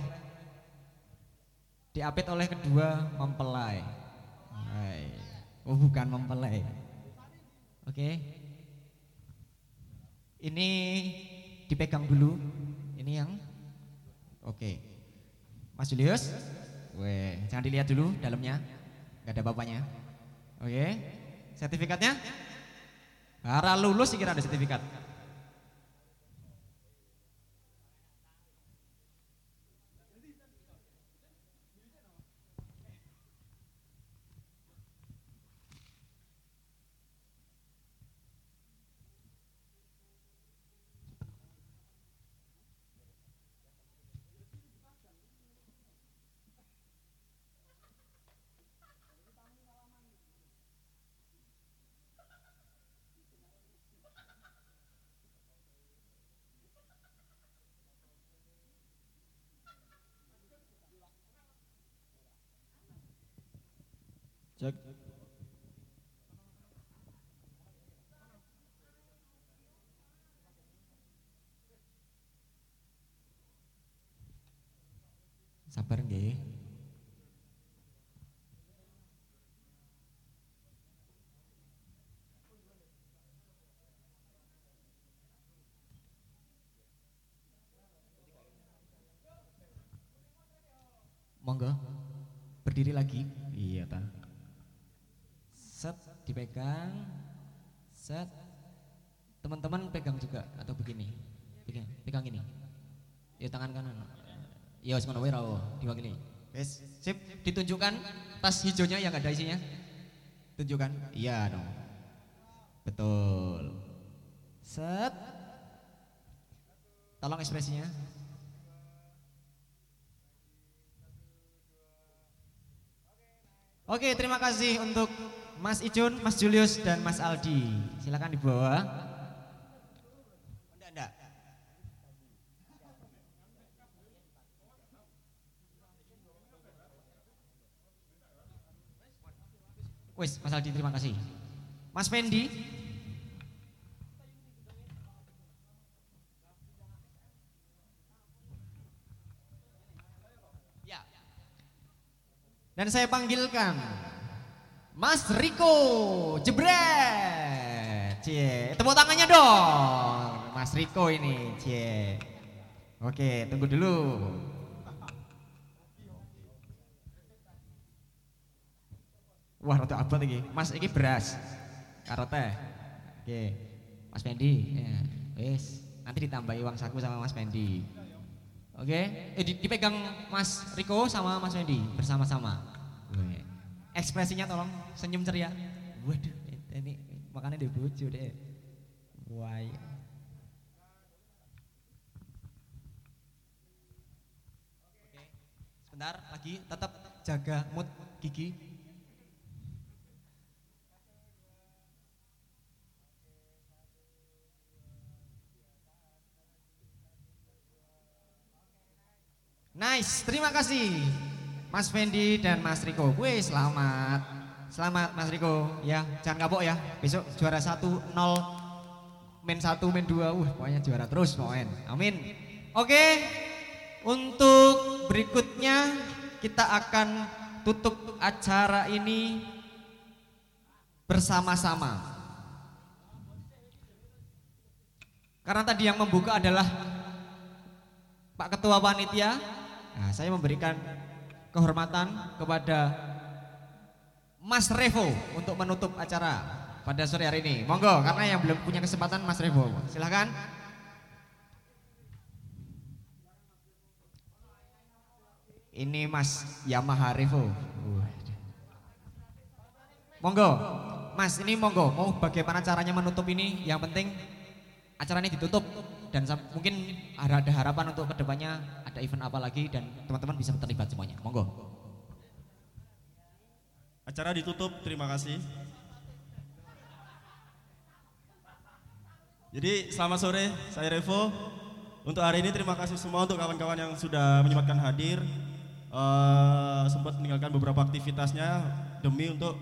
S1: diapit oleh kedua mempelai. Oh bukan mempelai. Oke. Ini dipegang dulu. Ini yang Oke. Mas Julius. Weh, jangan dilihat dulu dalamnya. Gak ada bapaknya. Oke. Sertifikatnya? Para lulus kira ada sertifikat. Sabar nggih. Monggo. Berdiri lagi. Iya, ta. Set dipegang. Set. Teman-teman pegang juga atau begini. Pegang, pegang ini. Ya tangan kanan. Ya wis ngono wae oh, diwakili. Wis, sip, ditunjukkan tas hijaunya yang ada isinya. Tunjukkan. Iya dong. Betul. Set. Tolong ekspresinya. Oke, terima kasih untuk Mas Ijun, Mas Julius, dan Mas Aldi. Silakan dibawa. Enggak, enggak. Wis, Mas Aldi terima kasih. Mas Fendi. Ya. Dan saya panggilkan Mas Riko Jebret. Cie, tepuk tangannya dong. Mas Riko ini, cie. Oke, tunggu dulu. Wah, rada abot iki. Mas iki beras. Karo teh. Oke. Mas Fendi, ya. Wis, nanti ditambahi uang saku sama Mas Fendi. Oke, eh, di- dipegang Mas Riko sama Mas Fendi bersama-sama. Ekspresinya tolong senyum ceria. Waduh, ini makanya dia bojo deh. Wah. sebentar lagi tetap jaga mood gigi. Nice, terima kasih Mas Fendi dan Mas Riko. Wih, selamat. Selamat Mas Riko. Ya, jangan kapok ya. Besok juara 1 0 main 1 main 2. Uh, pokoknya juara terus pokoknya. Amin. Oke. Untuk berikutnya kita akan tutup acara ini bersama-sama. Karena tadi yang membuka adalah Pak Ketua Panitia, nah, saya memberikan kehormatan kepada Mas Revo untuk menutup acara pada sore hari ini. Monggo, karena yang belum punya kesempatan Mas Revo, silahkan. Ini Mas Yamaha Revo. Monggo, Mas ini monggo, mau bagaimana caranya menutup ini? Yang penting acara ini ditutup dan mungkin ada, harapan untuk ke depannya ada event apa lagi dan teman-teman bisa terlibat semuanya. Monggo.
S12: Acara ditutup, terima kasih. Jadi selamat sore, saya Revo. Untuk hari ini terima kasih semua untuk kawan-kawan yang sudah menyempatkan hadir. Eh, sempat meninggalkan beberapa aktivitasnya demi untuk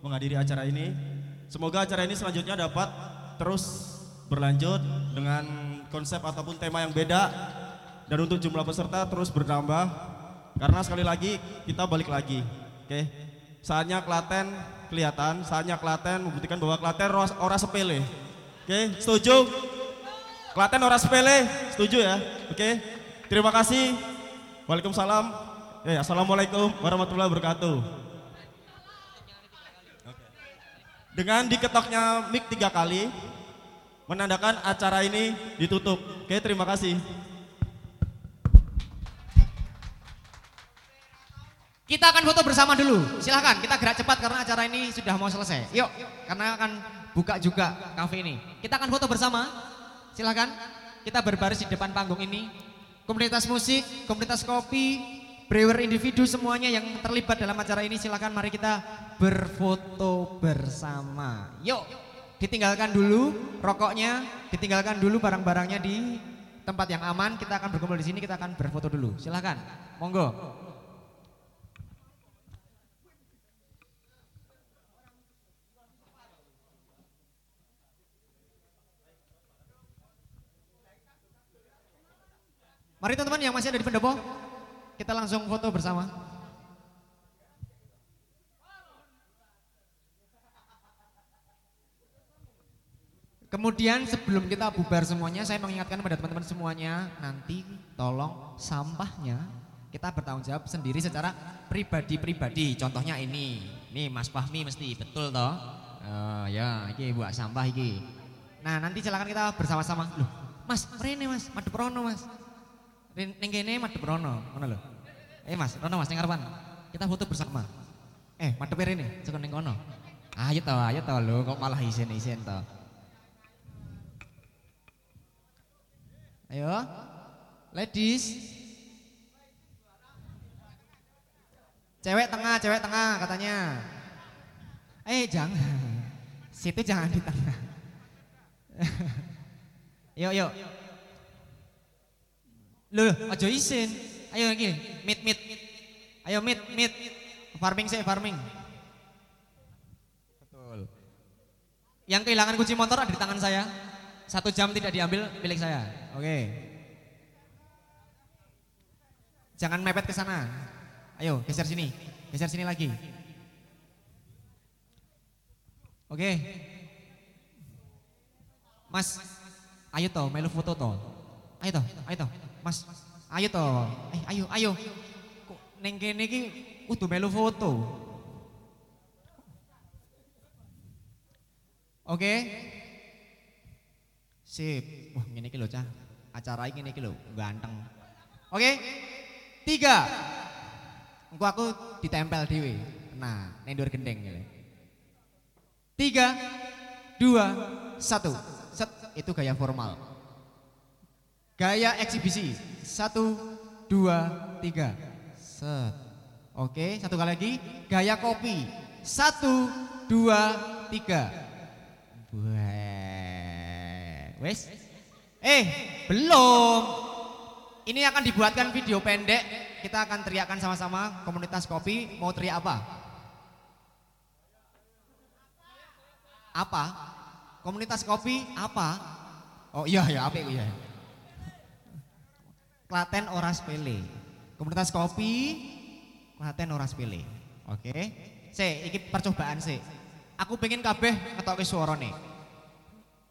S12: menghadiri acara ini. Semoga acara ini selanjutnya dapat terus berlanjut dengan konsep ataupun tema yang beda dan untuk jumlah peserta terus bertambah karena sekali lagi kita balik lagi. Oke. Saatnya Klaten kelihatan, saatnya Klaten membuktikan bahwa Klaten ora, ora sepele. Oke, setuju? Klaten ora sepele, setuju ya? Oke. Terima kasih. Waalaikumsalam. Eh, Assalamualaikum warahmatullahi wabarakatuh. Dengan diketoknya mic tiga kali, menandakan acara ini ditutup. Oke, terima kasih.
S1: Kita akan foto bersama dulu. Silahkan, kita gerak cepat karena acara ini sudah mau selesai. Yuk, karena akan buka juga kafe ini. Kita akan foto bersama. Silahkan, kita berbaris di depan panggung ini. Komunitas musik, komunitas kopi, brewer individu semuanya yang terlibat dalam acara ini silahkan mari kita berfoto bersama. Yuk, ditinggalkan dulu rokoknya, ditinggalkan dulu barang-barangnya di tempat yang aman. Kita akan berkumpul di sini, kita akan berfoto dulu. Silahkan, monggo. Mari teman-teman yang masih ada di pendopo, kita langsung foto bersama. Kemudian sebelum kita bubar semuanya, saya mengingatkan pada teman-teman semuanya, nanti tolong sampahnya kita bertanggung jawab sendiri secara pribadi-pribadi. Contohnya ini, nih Mas Fahmi mesti betul toh? Oh, ya, iki buat sampah iki. Nah nanti silakan kita bersama-sama. Loh, Mas, rene Mas, madep rono Mas. Ning kene madep rono, ngono lho. Eh Mas, rono Mas ning ngarepan. Kita foto bersama. Eh, madep rene, cekon ning kono. Ayo toh, ayo toh lho, kok malah isin-isin toh. Ayo. Ladies. Cewek tengah, cewek tengah katanya. Eh, jangan. Situ jangan di tengah. yuk, yuk. Loh, aja isin. Ayo lagi, meet meet. Ayo meet meet. Farming sih, farming. Betul. Yang kehilangan kunci motor ada di tangan saya. Satu jam tidak diambil milik saya. Oke. Jangan mepet ke sana. Ayo, geser sini. Geser sini lagi. Oke. Mas, ayo toh, melu foto toh. Ayo toh, ayo toh. Mas, ayo toh. Eh, ayo, ayo. Kok neng kene iki kudu melu foto. Oke. Sip. Wah, ngene iki lho, Cah. Acara iki ngene iki lho, ganteng. Oke. Tiga. Engko aku ditempel dhewe. Nah, neng dhuwur gendeng ngene. Tiga, dua, satu. Set, itu gaya formal. Gaya eksibisi. Satu, dua, tiga. Set. Oke, satu kali lagi. Gaya kopi. Satu, dua, tiga. Buah. Wes. Eh, belum. Ini akan dibuatkan video pendek. Kita akan teriakkan sama-sama komunitas kopi. Mau teriak apa? Apa? Komunitas kopi apa? Oh iya ya, apa itu ya? Klaten ora sepele. Komunitas kopi Klaten ora sepele. Oke. Se, iki percobaan sih. Aku pengen kabeh ngetokke suarane.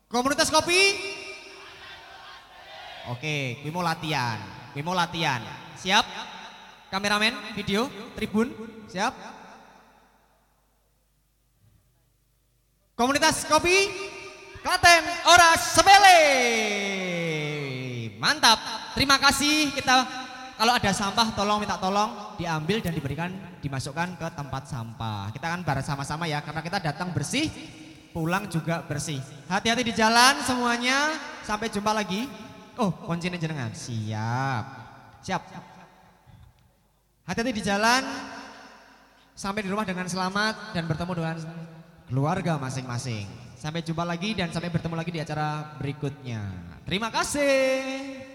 S1: Komunitas kopi? Oke, kuwi mau latihan. Kuwi mau latihan. Siap? Kameramen, video, tribun, siap? Komunitas kopi Klaten ora sepele. Mantap. Terima kasih kita kalau ada sampah tolong minta tolong diambil dan diberikan dimasukkan ke tempat sampah. Kita akan bareng sama-sama ya karena kita datang bersih, pulang juga bersih. Hati-hati di jalan semuanya. Sampai jumpa lagi. Oh, kuncinya jenengan. Siap. Siap. Hati-hati di jalan. Sampai di rumah dengan selamat dan bertemu dengan keluarga masing-masing. Sampai jumpa lagi dan sampai bertemu lagi di acara berikutnya. Terima kasih.